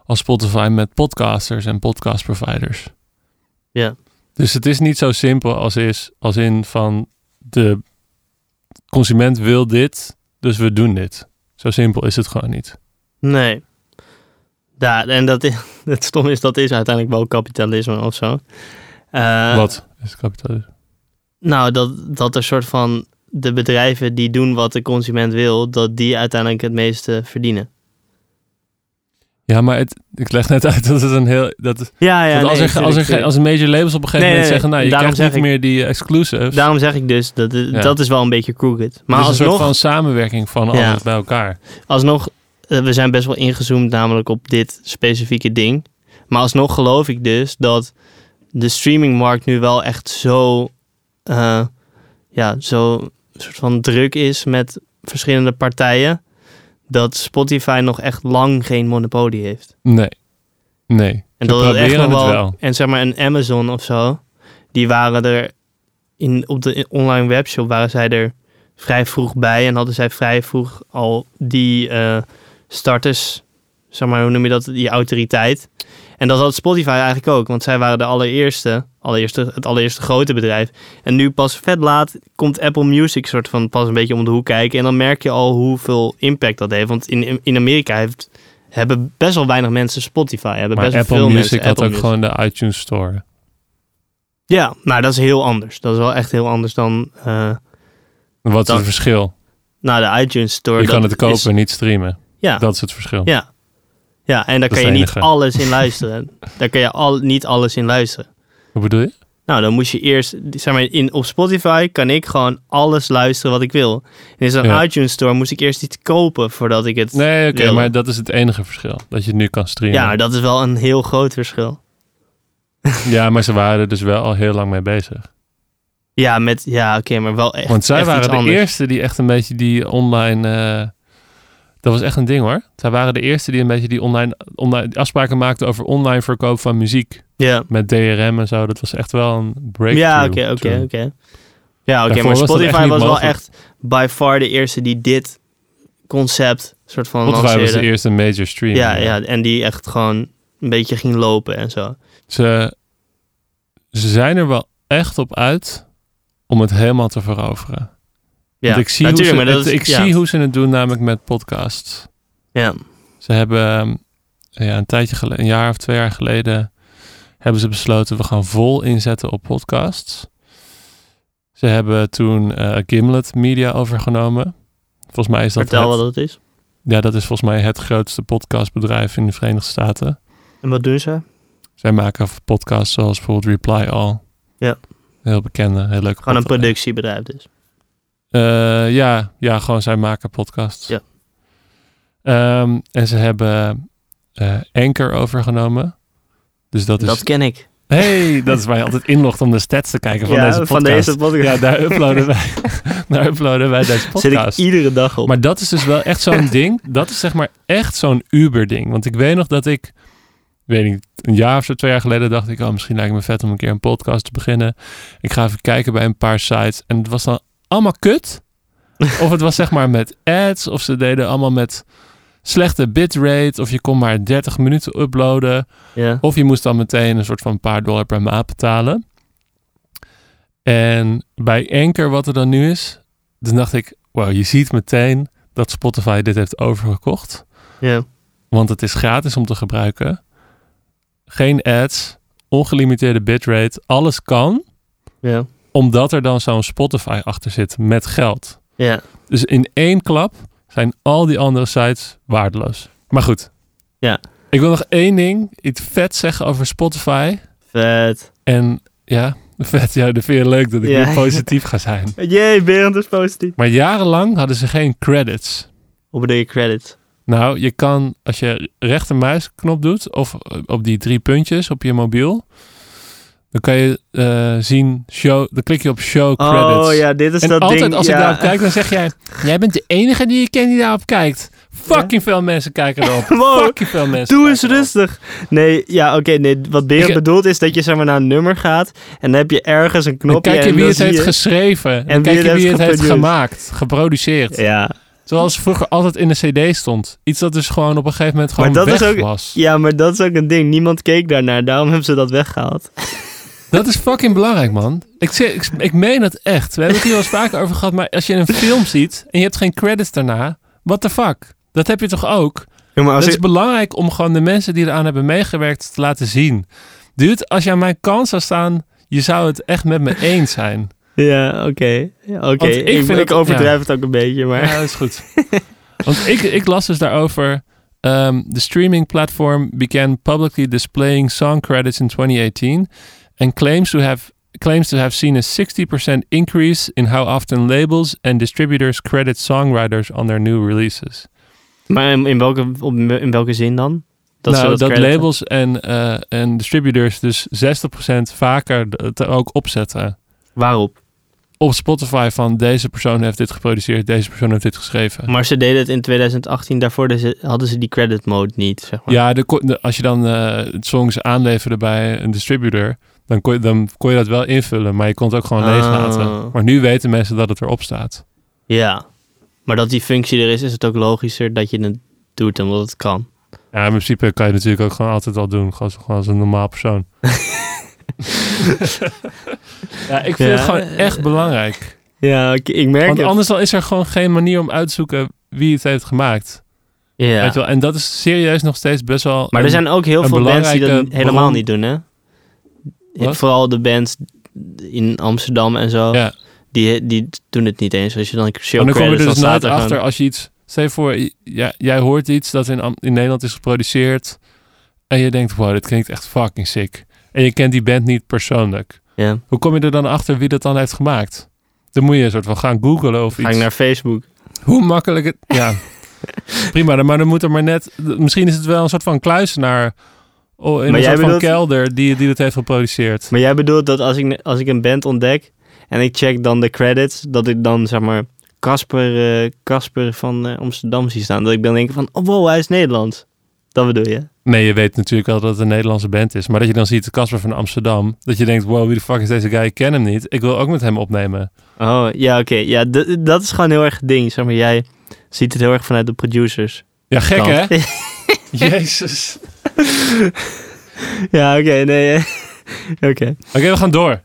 als Spotify met podcasters en podcastproviders. Ja. Dus het is niet zo simpel als, is, als in van de consument wil dit, dus we doen dit. Zo simpel is het gewoon niet. Nee. Ja, en dat is, (laughs) het stom is, dat is uiteindelijk wel kapitalisme of zo. Eh, Wat is kapitalisme? Nou, dat, dat er soort van de bedrijven die doen wat de consument wil, dat die uiteindelijk het meeste verdienen. Ja, maar het, ik leg net uit dat het een heel... Dat, Ja, ja. dat als, nee, er, als, er, als een major labels op een gegeven Nee, moment zeggen... nou, je krijgt niet ik- meer die exclusives. Daarom zeg ik dus, dat, Ja. dat is wel een beetje crooked. Maar is een alsnog, soort van samenwerking van Ja. alles bij elkaar. alsnog, eh, we zijn best wel ingezoomd namelijk op dit specifieke ding. Maar alsnog geloof ik dus dat de streamingmarkt nu wel echt zo, eh, ja, zo soort van druk is met verschillende partijen. Dat Spotify nog echt lang geen monopolie heeft. Nee. Nee. En dat het echt nog het wel, wel. En zeg maar een Amazon of zo. die waren er in, op de online webshop waren zij er vrij vroeg bij en hadden zij vrij vroeg al die eh, starters, zeg maar, hoe noem je dat, die autoriteit. En dat had Spotify eigenlijk ook, want zij waren de allereerste, allereerste het allereerste grote bedrijf. En nu pas vet laat komt Apple Music soort van pas een beetje om de hoek kijken. En dan merk je al hoeveel impact dat heeft. Want in, in Amerika heeft, hebben best wel weinig mensen Spotify. Hebben Maar best Apple veel Music mensen had Apple ook Music. gewoon de iTunes Store. Ja, maar dat is heel anders. Dat is wel echt heel anders dan... eh, Wat is Dan- het verschil? nou, de iTunes Store. Je kan het kopen en niet streamen. ja, Dat is het verschil. ja. Ja, en daar Dat kan je niet alles in luisteren. daar kan je al, niet alles in luisteren. Hoe bedoel je? Nou, dan moest je eerst, zeg maar, in, op Spotify kan ik gewoon alles luisteren wat ik wil. En in zo'n Ja. iTunes Store moest ik eerst iets kopen voordat ik het... Nee, oké, maar dat is het enige verschil. Dat je het nu kan streamen. Ja, dat is wel een heel groot verschil. (laughs) Ja, maar ze waren er dus wel al heel lang mee bezig. Ja, met, ja oké, maar wel echt Want zij echt waren de anders. eerste die echt een beetje die online... eh, dat was echt een ding hoor. Zij waren de eerste die een beetje die online, online afspraken maakten over online verkoop van muziek. Ja, Met DRM en zo. Dat was echt wel een breakthrough. ja oké, oké, oké. Ja, oké, maar Spotify was wel echt by far de eerste die dit concept soort van Spotify was de lanceerde. eerste major stream. Ja, ja, en die echt gewoon een beetje ging lopen en zo. Ze, ze zijn er wel echt op uit om het helemaal te veroveren. Ja, ik zie, hoe natuurlijk, ze, maar dat het- is, ik ja, zie hoe ze het doen, namelijk met podcasts. Ja, Ze hebben ehm, ja, een tijdje geleden, een jaar of twee jaar geleden, hebben ze besloten we gaan vol inzetten op podcasts. Ze hebben toen eh, Gimlet Media overgenomen. Volgens mij is dat vertel het, wat dat is. ja, dat is volgens mij het grootste podcastbedrijf in de Verenigde Staten. En wat doen ze? Zij maken podcasts zoals bijvoorbeeld Reply All. Ja. Heel bekende, heel leuke Gewoon een productiebedrijf dus. Eh, ja, ja, gewoon zij maken podcasts. Ja. Ehm, en ze hebben eh Anchor overgenomen. Dus dat is... Dat ken ik. Hey, dat is waar je altijd inlogt om de stats te kijken van ja, deze podcast. van deze podcast. Ja, daar uploaden wij, (laughs) daar uploaden wij deze Zit ik podcast. iedere dag op. Maar dat is dus wel echt zo'n (laughs) ding. Dat is zeg maar echt zo'n Uber-ding. Want ik weet nog dat ik, weet niet, een jaar of zo, twee jaar geleden dacht ik, oh, misschien lijkt het me vet om een keer een podcast te beginnen. Ik ga even kijken bij een paar sites. En het was dan allemaal kut. of het was zeg maar met ads, of ze deden allemaal met slechte bitrate, of je kon maar 30 minuten uploaden. Of je moest dan meteen een soort van paar dollar per maand betalen. En bij Anchor, wat er dan nu is, dan dacht ik, wow, je ziet meteen dat Spotify dit heeft overgekocht. ja. Want het is gratis om te gebruiken. Geen ads, ongelimiteerde bitrate, alles kan. Ja. Omdat er dan zo'n Spotify achter zit met geld. Ja. Dus in één klap zijn al die andere sites waardeloos. Maar goed. Ja. Ik wil nog één ding, iets vet zeggen over Spotify. Vet. En ja, (laughs) vet, ja, dat vind je leuk dat ik Ja. weer positief ga zijn. (laughs) Jee, Berend is positief. Maar jarenlang hadden ze geen credits. Hoe bedoel je credits? Nou, je kan als je rechtermuisknop doet of op die drie puntjes op je mobiel, dan kan je eh, zien show. Dan klik je op show credits. Oh ja, dit is en dat altijd ding. als ja. ik daarop kijk, dan zeg jij: jij bent de enige die je kent die daarop kijkt. Fucking veel mensen kijken erop. (laughs) Wow, Fucking veel mensen. Doe eens rustig. Nee, ja, oké. nee, wat Berend Ik- bedoelt is dat je zeg maar naar een nummer gaat en dan heb je ergens een Dan knopje kijk je wie dan het heeft je- geschreven. En wie kijk het je wie heeft het heeft gemaakt, geproduceerd. Ja. Zoals vroeger altijd in de CD stond. Iets dat dus gewoon op een gegeven moment gewoon Maar dat weg is ook- was. ja, maar dat is ook een ding. Niemand keek daarnaar, daarom hebben ze dat weggehaald. Dat is fucking belangrijk, man. Ik, ik, ik meen het echt. We hebben het hier wel eens vaker over gehad. Maar als je een film ziet en je hebt geen credits daarna. What the fuck? Dat heb je toch ook? Ja, maar als Het is belangrijk om gewoon de mensen die eraan hebben meegewerkt te laten zien. Dude, als je aan mijn kant zou staan, je zou het echt met me eens zijn. Ja, oké. Ja, oké. Want ik Ik, vind ik overdrijf het ook een beetje, maar... Ja, dat is goed. Want ik, ik las dus daarover. Um, the streaming platform began publicly displaying song credits in 2018 and claims to have claims to have seen a 60% increase in how often labels and distributors credit songwriters on their new releases. Maar in, welke, in welke zin dan? Dat nou, dat, labels en, eh, en distributors dus 60% vaker het er ook opzetten. Waarop? Op Spotify van deze persoon heeft dit geproduceerd, deze persoon heeft dit geschreven. Maar ze deden het in 2018, daarvoor hadden ze, hadden ze die credit mode niet, zeg maar. Ja, de, als je dan eh, songs aanleverde bij een distributor, dan kon, je, dan kon je dat wel invullen, maar je kon het ook gewoon leeg Oh. laten. Maar nu weten mensen dat het erop staat. Ja. Maar dat die functie er is, is het ook logischer dat je het doet omdat het kan. Ja, in principe kan je natuurlijk ook gewoon altijd al doen. Gewoon, gewoon als een normaal persoon. (laughs) ja, ik vind Ja, het gewoon echt belangrijk. Ja, ik, ik merk Want het. anders dan is er gewoon geen manier om uit te zoeken wie het heeft gemaakt. Ja. Weet je wel? En dat is serieus nog steeds best wel... Maar er zijn ook heel veel bands die dat helemaal bron- niet doen, hè? Wat? Vooral de bands in Amsterdam en zo. Ja, Die, die doen het niet eens. Als je dan een show maar dan kom je er dus nooit staat er achter als je iets... Stel je voor, ja, jij hoort iets dat in, in Nederland is geproduceerd... en je denkt, wow, dit klinkt echt fucking sick. En je kent die band niet persoonlijk. Ja. Hoe kom je er dan achter wie dat dan heeft gemaakt? Dan moet je een soort van gaan googlen of Ga iets. ik naar Facebook. Hoe makkelijk het... Ja, (laughs) prima. Maar dan moet er maar net... Misschien is het wel een soort van kluisenaar... oh, In Maar een jij soort van bedoelt- kelder die, die het heeft geproduceerd. Maar jij bedoelt dat als ik, als ik een band ontdek en ik check dan de credits, dat ik dan zeg maar Casper eh, Casper van eh, Amsterdam zie staan. Dat ik dan denk van, oh wow, hij is Nederlands. Dat bedoel je? Nee, je weet natuurlijk wel dat het een Nederlandse band is. Maar dat je dan ziet Casper van Amsterdam. Dat je denkt, wow, wie de fuck is deze guy? Ik ken hem niet. Ik wil ook met hem opnemen. Oh, ja, oké. Ja, dat is gewoon heel erg het ding. Zeg maar, jij ziet het heel erg vanuit de producers. Ja, gek hè? (laughs) Jezus. (laughs) ja, oké, nee. eh, (laughs) oké. Oké, we gaan door.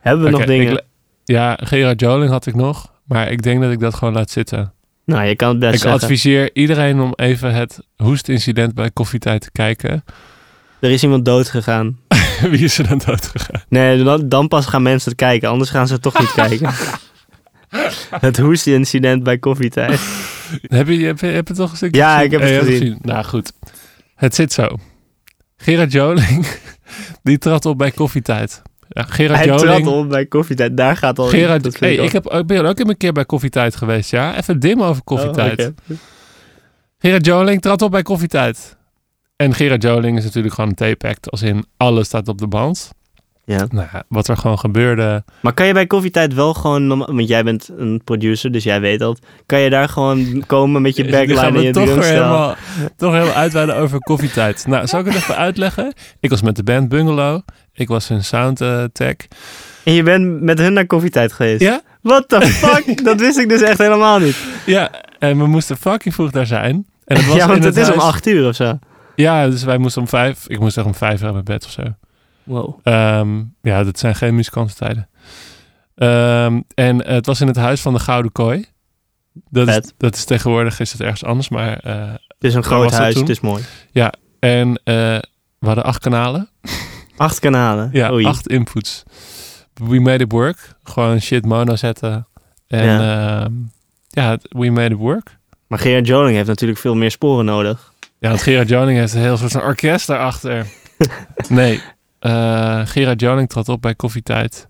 Hebben we nog dingen? ik- ja, Gerard Joling had ik nog. Maar ik denk dat ik dat gewoon laat zitten. Nou, je kan het best ik zeggen. adviseer iedereen om even het hoestincident bij Koffietijd te kijken. Er is iemand dood gegaan. (laughs) Wie is er dan dood gegaan? Nee, dan, dan pas gaan mensen het kijken. Anders gaan ze toch niet kijken. het hoestincident bij koffietijd. Heb je, heb je, heb je het toch een stukje Ja, gezien? ik heb het je hebt gezien. Nou goed. Het zit zo. Gerard Joling, (laughs) die trad op bij Koffietijd. Ja, Gerard Hij Joling... trad op bij koffietijd. Daar gaat al... Gerard, vind hey, ik, heb, ik ben ook een keer bij Koffietijd geweest, ja. Even dim over Koffietijd. Oh, oké. Gerard Joling trad op bij Koffietijd. En Gerard Joling is natuurlijk gewoon een tape-act. Als in alles staat op de band. Ja. Nou, ja, wat er gewoon gebeurde. Maar kan je bij koffietijd wel gewoon... Want jij bent een producer, dus jij weet dat. Kan je daar gewoon komen met je (laughs) backline en je toch weer helemaal, toch helemaal uitweiden over Koffietijd. Nou, zal ik het even uitleggen? Ik was met de band Bungalow. Ik was een soundtech. En je bent met hun naar koffietijd geweest? Ja? What the (laughs) fuck? dat wist ik dus echt helemaal niet. Ja, en we moesten fucking vroeg daar zijn. En het was ja, want in het is om acht uur of zo. Ja, dus wij moesten om vijf. Ik moest echt om vijf uur uit mijn bed of zo. Wow. Ehm, ja, dat zijn geen muzikantentijden. Ehm en het was in het huis van de Gouden Kooi. Dat is, dat is tegenwoordig is het ergens anders, maar... eh, Het is een groot huis, het is mooi. en eh, we hadden acht kanalen. Acht kanalen. Ja, Oei. acht inputs. We made it work. Gewoon shit mono zetten. En ja, ja het- we made it work. Maar Gerard Joling heeft natuurlijk veel meer sporen nodig. Ja, want Gerard Joling heeft een heel soort van orkest daarachter. (laughs) nee, eh, Gerard Joling trad op bij Koffietijd.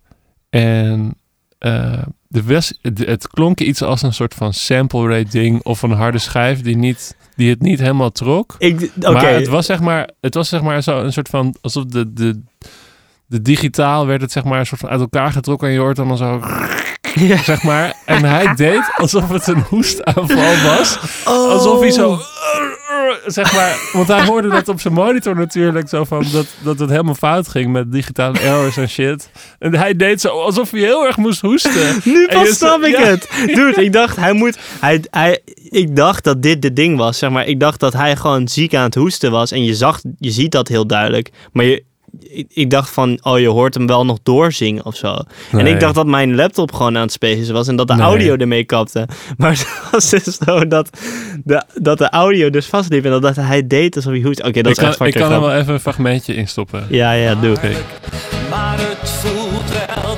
En eh, de was, het, het klonk iets als een soort van sample rate ding of een harde schijf die, niet, die het niet helemaal trok. Ik, oké. Maar het was zeg maar, het was zeg maar zo een soort van, alsof de, de, de digitaal werd het zeg maar een soort van uit elkaar getrokken en je hoort dan zo, Ja. zeg maar. En hij deed alsof het een hoestaanval was. Oh. Alsof hij zo, zeg maar, want hij hoorde dat op zijn monitor natuurlijk zo van dat, dat het helemaal fout ging met digitale errors en shit. En hij deed zo alsof hij heel erg moest hoesten. (laughs) Nu pas je- snap ik ja. het. Dude, ik dacht, hij moet... Hij, hij, ik dacht dat dit de ding was, zeg maar. Ik dacht dat hij gewoon ziek aan het hoesten was. En je zag, je ziet dat heel duidelijk. Maar je, ik, ik dacht van, oh, je hoort hem wel nog doorzingen of zo. En ik dacht dat mijn laptop gewoon aan het spacen was en dat de Nee. audio ermee kapte. (laughs) Maar het was dus zo dat de, dat de audio dus vastliep en dat, dat hij deed alsof hij hoest. Oké, dat ik is echt kan, ik kan er wel even een fragmentje instoppen. Ja, ja, doe. Maar het voelt wel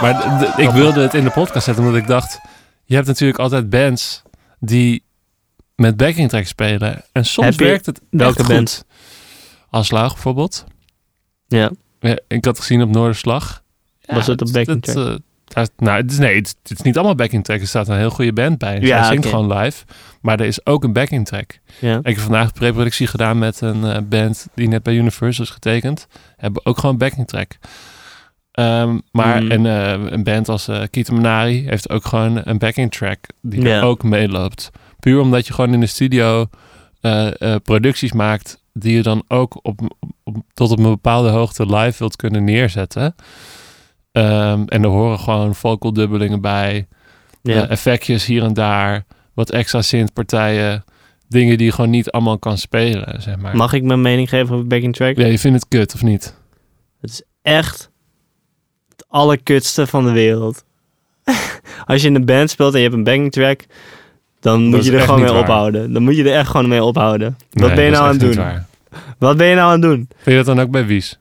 Maar ik wilde het in de podcast zetten omdat ik dacht... Je hebt natuurlijk altijd bands die met backing track spelen. En soms Heb werkt het welke goed. bands? Aslaag bijvoorbeeld. Ja. Ja, ik had gezien op Noorderslag. Was het een backing dat, track? eh, daar- nou, het is, nee, het, het is niet allemaal backing track. Er staat een heel goede band bij. Ja, Ja, zingt gewoon live. Maar er is ook een backing track. Ja. Ik heb vandaag preproductie gedaan met een eh, band die net bij Universal is getekend. Hebben ook gewoon backing track. Ehm, maar Mhm. een, eh, een band als eh Kita heeft ook gewoon een backing track die er ook meeloopt. Puur omdat je gewoon in de studio eh, producties maakt die je dan ook op, op- tot op een bepaalde hoogte live wilt kunnen neerzetten. Ehm, en er horen gewoon vocal dubbelingen bij, effectjes hier en daar, wat extra synthpartijen, dingen die je gewoon niet allemaal kan spelen, zeg maar. Mag ik mijn mening geven over backing track? Ja, je vindt het kut of niet? Het is echt allerkutste van de wereld. (laughs) Als je in een band speelt en je hebt een backing track, dan moet je er gewoon mee waar. ophouden. Dan moet je er echt gewoon mee ophouden. Wat Nee, ben je nou aan het doen? Wat ben je nou aan het doen? Vind je dat dan ook bij Wies?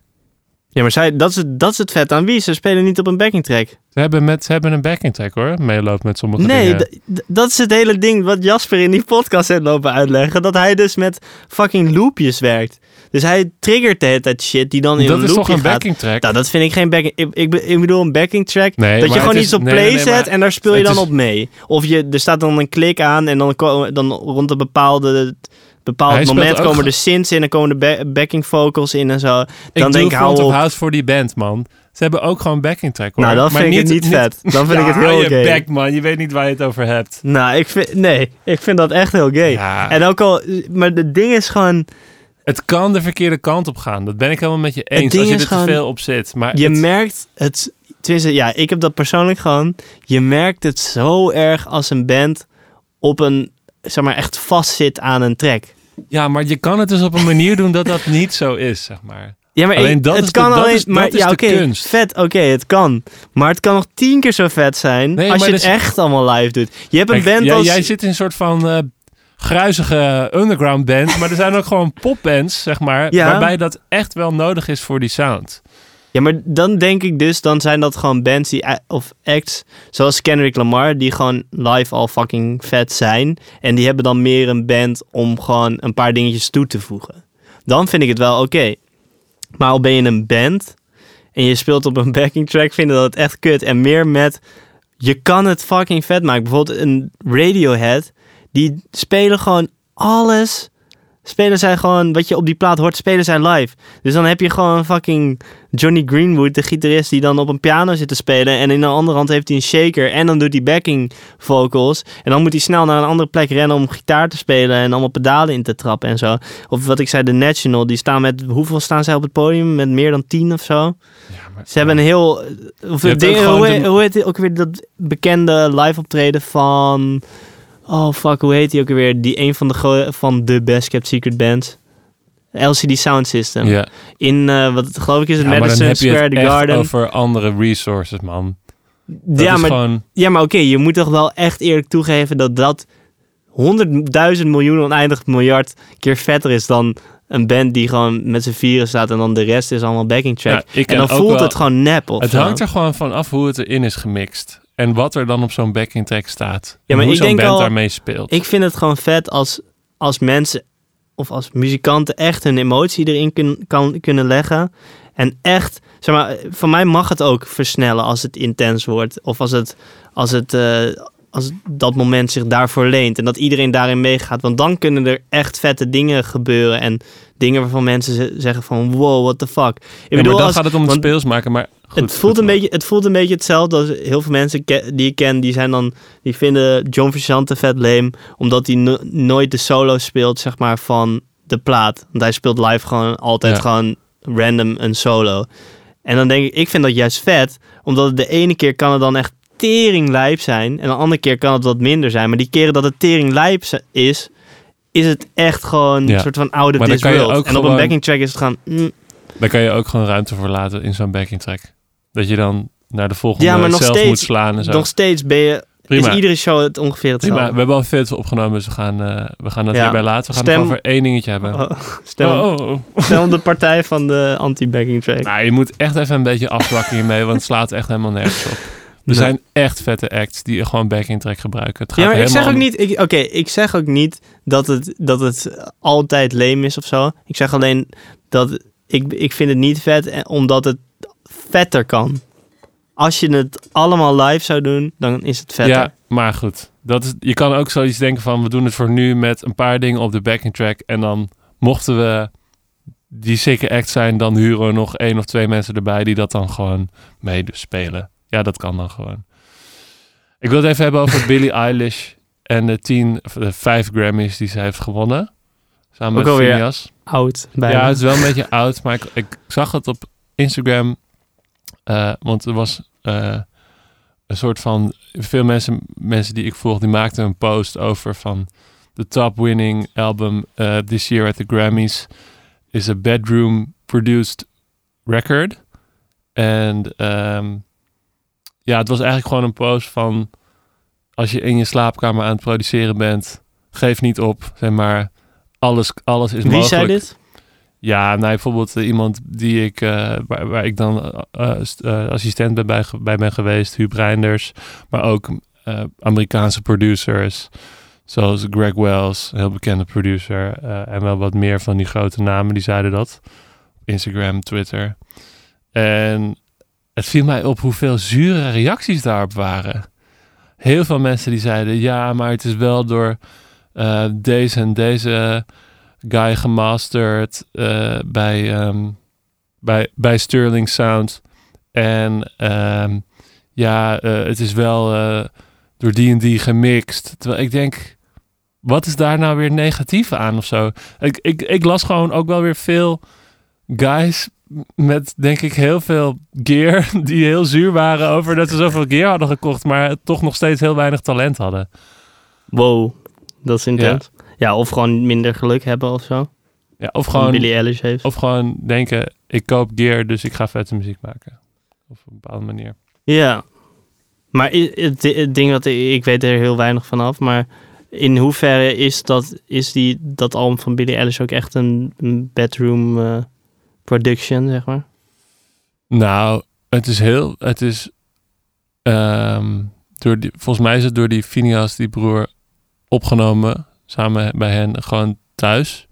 Ja, maar zij, dat, is het, dat is het vet aan wie. Ze spelen niet op een backing track. Ze hebben, met, ze hebben een backing track hoor, meeloopt met sommige Nee, dingen. d- dat is het hele ding wat Jasper in die podcast heeft lopen uitleggen. Dat hij dus met fucking loopjes werkt. Dus hij triggert de hele tijd shit die dan in dat een is loopje toch een gaat. backing track? Nou, dat vind ik geen backing... Ik, ik, be- ik bedoel een backing track. Nee, dat je gewoon iets is- op nee, play nee, zet maar en daar speel je dan is- op mee. Of je, er staat dan een klik aan en dan, dan rond een bepaalde, bepaald Hij moment komen de synths in en komen de ba- backing vocals in en zo. ik dan doe denk ik, hou op. House voor die band, man. Ze hebben ook gewoon backing track hoor. Nou, Maar vind ik het niet vet. Dan vind ik het heel je gay. bek, man. Je weet niet waar je het over hebt. Nou, ik vind, nee, ik vind dat echt heel gay. Ja, En ook al, maar het ding is gewoon, het kan de verkeerde kant op gaan. Dat ben ik helemaal met je eens. Als je er te veel op zit. Maar je het- merkt het, tenminste, ja, ik heb dat persoonlijk gewoon, je merkt het zo erg als een band op een, zeg maar, echt vastzit aan een track. ja, maar je kan het dus op een manier doen dat dat niet zo is, zeg maar. Ja, maar Alleen dat het is de- kan dat alleen, is- dat maar is ja, de oké, kunst. vet, oké, het kan. Maar het kan nog tien keer zo vet zijn Nee, als maar je het dus- echt allemaal live doet. Je hebt een band jij, als... jij zit in een soort van eh, gruizige underground band. maar er zijn ook gewoon popbands, zeg maar. Ja. Waarbij dat echt wel nodig is voor die sound. Ja, maar dan denk ik dus, dan zijn dat gewoon bands die, of acts, zoals Kendrick Lamar, die gewoon live al fucking vet zijn. En die hebben dan meer een band om gewoon een paar dingetjes toe te voegen. Dan vind ik het wel oké. Maar al ben je een band en je speelt op een (laughs) backing track, vinden dat het echt kut. En meer met, je kan het fucking vet maken. Bijvoorbeeld een Radiohead, die spelen gewoon alles spelen zij gewoon, wat je op die plaat hoort, spelen zij live. Dus dan heb je gewoon fucking Johnny Greenwood, de gitarist, die dan op een piano zit te spelen. En in een andere hand heeft hij een shaker. En dan doet hij backing vocals. En dan moet hij snel naar een andere plek rennen om gitaar te spelen. En allemaal pedalen in te trappen en zo. Of wat ik zei, de National, die staan met, hoeveel staan zij op het podium? Met meer dan tien of zo. Ze hebben een heel. Of ding- hoe, de- heet, hoe heet die ook weer dat bekende live optreden van. Oh fuck, hoe heet die ook weer? Die een van de, van de best kept secret bands. LCD Sound System. Ja, In, eh, wat het, geloof ik is het Ja, Madison Square het Garden. over andere resources, man. Dat ja, maar, gewoon... ja, maar oké, je moet toch wel echt eerlijk toegeven dat dat honderdduizend miljoen oneindig miljard keer vetter is dan een band die gewoon met z'n vieren staat en dan de rest is allemaal backing track. Ja, ik en dan voelt wel- het gewoon nep of Het hangt er gewoon van af hoe het erin is gemixt. En wat er dan op zo'n backing track staat. Ja, maar hoe zo'n band al- daarmee speelt. Ik vind het gewoon vet als, als mensen of als muzikanten echt hun emotie erin kun, kan, kunnen leggen. En echt, zeg maar, voor mij mag het ook versnellen als het intens wordt. Of als het, als het, eh, als dat moment zich daarvoor leent. En dat iedereen daarin meegaat. Want dan kunnen er echt vette dingen gebeuren. En dingen waarvan mensen ze- zeggen van, wow, what the fuck. Ik Ja, bedoel, maar dan als, gaat het om het want- speels maken. Maar goed, het, voelt een beetje, het voelt een beetje hetzelfde als heel veel mensen die ik ken, die zijn dan, die vinden John Frusciante vet lame, omdat hij no- nooit de solo speelt, zeg maar, van de plaat. Want hij speelt live gewoon altijd Ja. gewoon random een solo. En dan denk ik, ik vind dat juist vet, omdat het de ene keer kan het dan echt tering lijp zijn, en de andere keer kan het wat minder zijn. Maar die keren dat het tering lijp z- is, is het echt gewoon Ja. een soort van dan this world. En op een backing track is het gewoon... mm, Daar kan je ook gewoon ruimte voor laten in zo'n backing track. Dat je dan naar de volgende Ja, maar nog zelf steeds- moet slaan en zo. nog steeds ben je Prima. Is iedere show het ongeveer hetzelfde? Prima. We hebben al veel opgenomen, dus we gaan, eh, we gaan dat Ja. hierbij laten. We gaan Stem- het over één dingetje hebben. Oh, (laughs) stem, Oh, oh, oh. stem de partij van de anti-backing track. Nou, je moet echt even een beetje afzwakken hiermee, want het slaat echt helemaal nergens op. Er Nee. zijn echt vette acts die gewoon backing track gebruiken. Het gaat ja, maar ik zeg ook niet... ik- Oké, ik zeg ook niet dat het, dat het altijd leem is of zo. Ik zeg alleen dat ik, ik vind het niet vet eh, omdat het vetter kan. Als je het allemaal live zou doen, dan is het vetter. Ja, maar goed. Dat is, je kan ook zoiets denken van... we doen het voor nu met een paar dingen op de backing track... en dan mochten we die sikke act zijn, dan huren we nog één of twee mensen erbij die dat dan gewoon mee spelen. Ja, dat kan dan gewoon. Ik wil het even hebben over (laughs) Billie Eilish en de tien, de vijf Grammys die ze heeft gewonnen. Samen Ook met Phineas. Oud. Bijna. Ja, het is wel een beetje oud, maar ik, ik zag het op Instagram. Eh, want er was eh, een soort van... Veel mensen, mensen die ik volg, die maakten een post over van... The top winning album eh, this year at the Grammys is a bedroom produced record. En ehm, ja, het was eigenlijk gewoon een post van... Als je in je slaapkamer aan het produceren bent, geef niet op. Zeg maar, alles, alles is Wie mogelijk. zei dit? Ja, nou, bijvoorbeeld eh, iemand die ik, eh, waar, ik dan eh, st- assistent bij, bij, ben geweest, Huub Reinders. Maar ook Amerikaanse producers, zoals Greg Wells, een heel bekende producer. en wel wat meer van die grote namen, die zeiden dat. Instagram, Twitter. En het viel mij op hoeveel zure reacties daarop waren. Heel veel mensen die zeiden, ja, maar het is wel door deze en deze guy gemasterd eh, bij, ehm, bij, bij Sterling Sound. En ehm, ja, eh, het is wel eh, door die en die gemixt. Terwijl ik denk, wat is daar nou weer negatief aan of zo? Ik, ik, ik las gewoon ook wel weer veel guys met denk ik heel veel gear (laughs) die heel zuur waren over dat ze zoveel gear hadden gekocht, maar toch nog steeds heel weinig talent hadden. Wow, dat is intens. Ja. of gewoon minder geluk hebben of zo. Ja, of Gewoon Billie Eilish heeft. Of gewoon denken, ik koop gear, dus ik ga vette muziek maken. Of op een bepaalde manier. Ja. Maar het, het ding dat ik, ik weet er heel weinig van af, maar in hoeverre is dat, is die, dat album van Billie Eilish ook echt een, een bedroom eh, production, zeg maar? Nou, het is heel, het is, ehm, door die, volgens mij is het door die Phineas, die broer, opgenomen. Samen bij hen, gewoon thuis.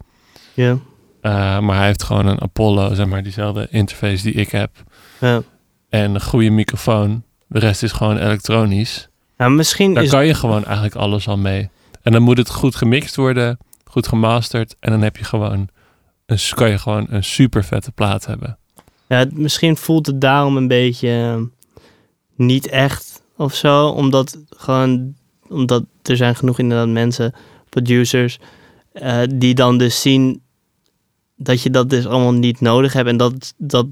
Ja. Eh, maar hij heeft gewoon een Apollo, zeg maar, diezelfde interface die ik heb. Ja. En een goede microfoon. De rest is gewoon elektronisch. Nou, misschien Daar is... kan je gewoon eigenlijk alles al mee. En dan moet het goed gemixt worden, goed gemasterd. En dan heb je gewoon een, kan je gewoon een super vette plaat hebben. Ja, misschien voelt het daarom een beetje eh, niet echt of zo. Omdat gewoon, omdat er zijn genoeg inderdaad mensen, producers, eh, die dan dus zien dat je dat dus allemaal niet nodig hebt. En dat, dat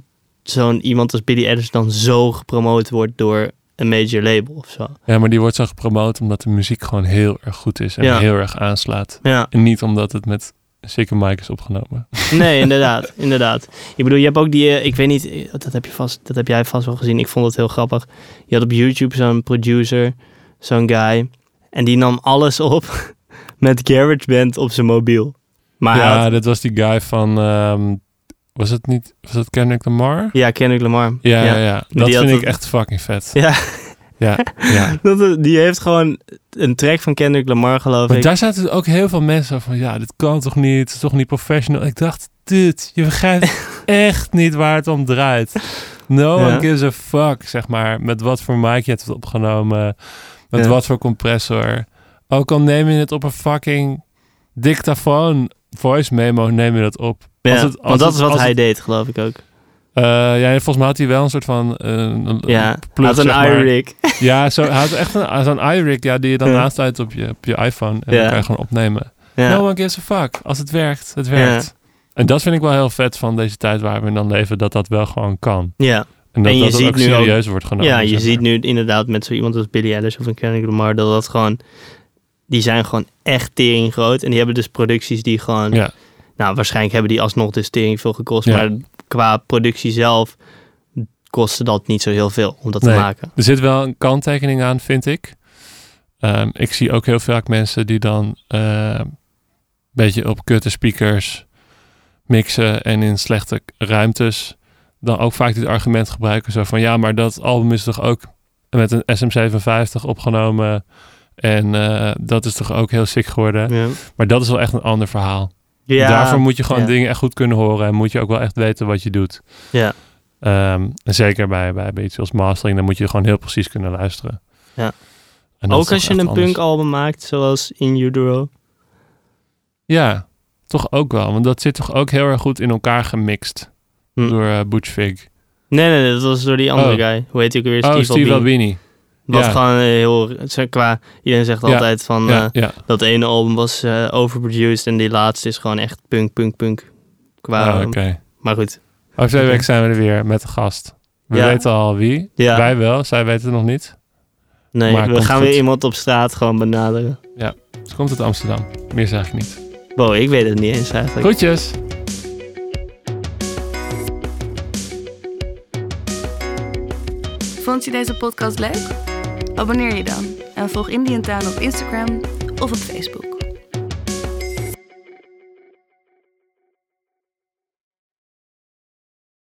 zo'n iemand als Billy Eilish dan zo gepromoot wordt door een major label of zo. Ja, maar die wordt zo gepromoot omdat de muziek gewoon heel erg goed is en Ja. heel erg aanslaat. Ja, En niet omdat het met sikke mic is opgenomen. (laughs) nee, inderdaad, inderdaad. Ik bedoel, je hebt ook die, eh, ik weet niet, eh, dat heb, je vast, dat heb jij vast wel gezien. Ik vond het heel grappig. Je had op YouTube zo'n producer, zo'n guy, en die nam alles op (laughs) met GarageBand op zijn mobiel. Maar ja, had- dat was die guy van... ehm, was het niet... Was het Kendrick Lamar? ja, Kendrick Lamar. Ja, ja, ja. Dat die vind ik het- echt fucking vet. Ja, Ja, ja. (laughs) dat, die heeft gewoon een track van Kendrick Lamar, geloof Maar ik. daar zaten ook heel veel mensen van... Ja, dit kan toch niet? Het is toch niet professional? Ik dacht, dit, je begrijpt (laughs) echt niet waar het om draait. No Ja. one gives a fuck, zeg maar. Met wat voor mic je het hebt opgenomen. Met Ja. wat voor compressor. Ook al neem je het op een fucking dictafoon voice memo, neem je dat op. Ja, als het- als want dat het- is wat als hij het- deed, geloof ik ook. Eh, ja, volgens mij had hij wel een soort van... eh, een, Ja, plug, had een iRig. Ja, zo, hij had echt een, zo'n iRig ja, die je dan Ja. aansluit op je, op je iPhone. En Ja. dan kan je gewoon opnemen. Ja. No one gives a fuck. Als het werkt, het werkt. En dat vind ik wel heel vet van deze tijd waar we in dan leven, dat dat wel gewoon kan. ja. En dat En je dat ziet ook nu ook- serieus wordt genomen. Ja, je ziet maar. nu inderdaad met zo iemand als Billy Eilish of een Kendrick Lamar dat dat gewoon die zijn gewoon echt tering groot en die hebben dus producties die gewoon Ja, nou waarschijnlijk hebben die alsnog dus tering veel gekost, Ja. maar qua productie zelf kostte dat niet zo heel veel om dat Nee. te maken. er zit wel een kanttekening aan, vind ik. Ehm, ik zie ook heel vaak mensen die dan eh, een beetje op kutte speakers mixen en in slechte ruimtes dan ook vaak dit argument gebruiken. Zo van ja, maar dat album is toch ook met een SM57 opgenomen. En eh, dat is toch ook heel sick geworden. Ja. Maar dat is wel echt een ander verhaal. Ja, Daarvoor moet je gewoon ja. dingen echt goed kunnen horen. En moet je ook wel echt weten wat je doet. Ja. Ehm, en zeker bij, bij, bij iets als mastering, dan moet je gewoon heel precies kunnen luisteren. Ja. Ook als je een anders. punkalbum maakt zoals In Utero. Ja, toch ook wel. Want dat zit toch ook heel erg goed in elkaar gemixt. Hm. Door eh, Butch Vig. Nee, nee, dat was door die andere Oh. guy. Hoe heet hij ook weer? Oh, Steve, Steve Albini. Albini. Wat Ja. gewoon heel... Qua, iedereen zegt Ja. altijd van... Ja, eh, ja. dat ene album was eh, overproduced en die laatste is gewoon echt punk, punk, punk. Qua, Oh, Oké. Maar goed. Over twee Oké. weken zijn we er weer met de gast. We Ja. weten al wie. Ja. Wij wel, zij weten het nog niet. Nee, Maar we gaan goed. weer iemand op straat gewoon benaderen. Ze komt uit Amsterdam. Meer zeg ik niet. Wow, ik weet het niet eens eigenlijk. Groetjes! Vond je deze podcast leuk? Abonneer je dan en volg Indian Town op Instagram of op Facebook.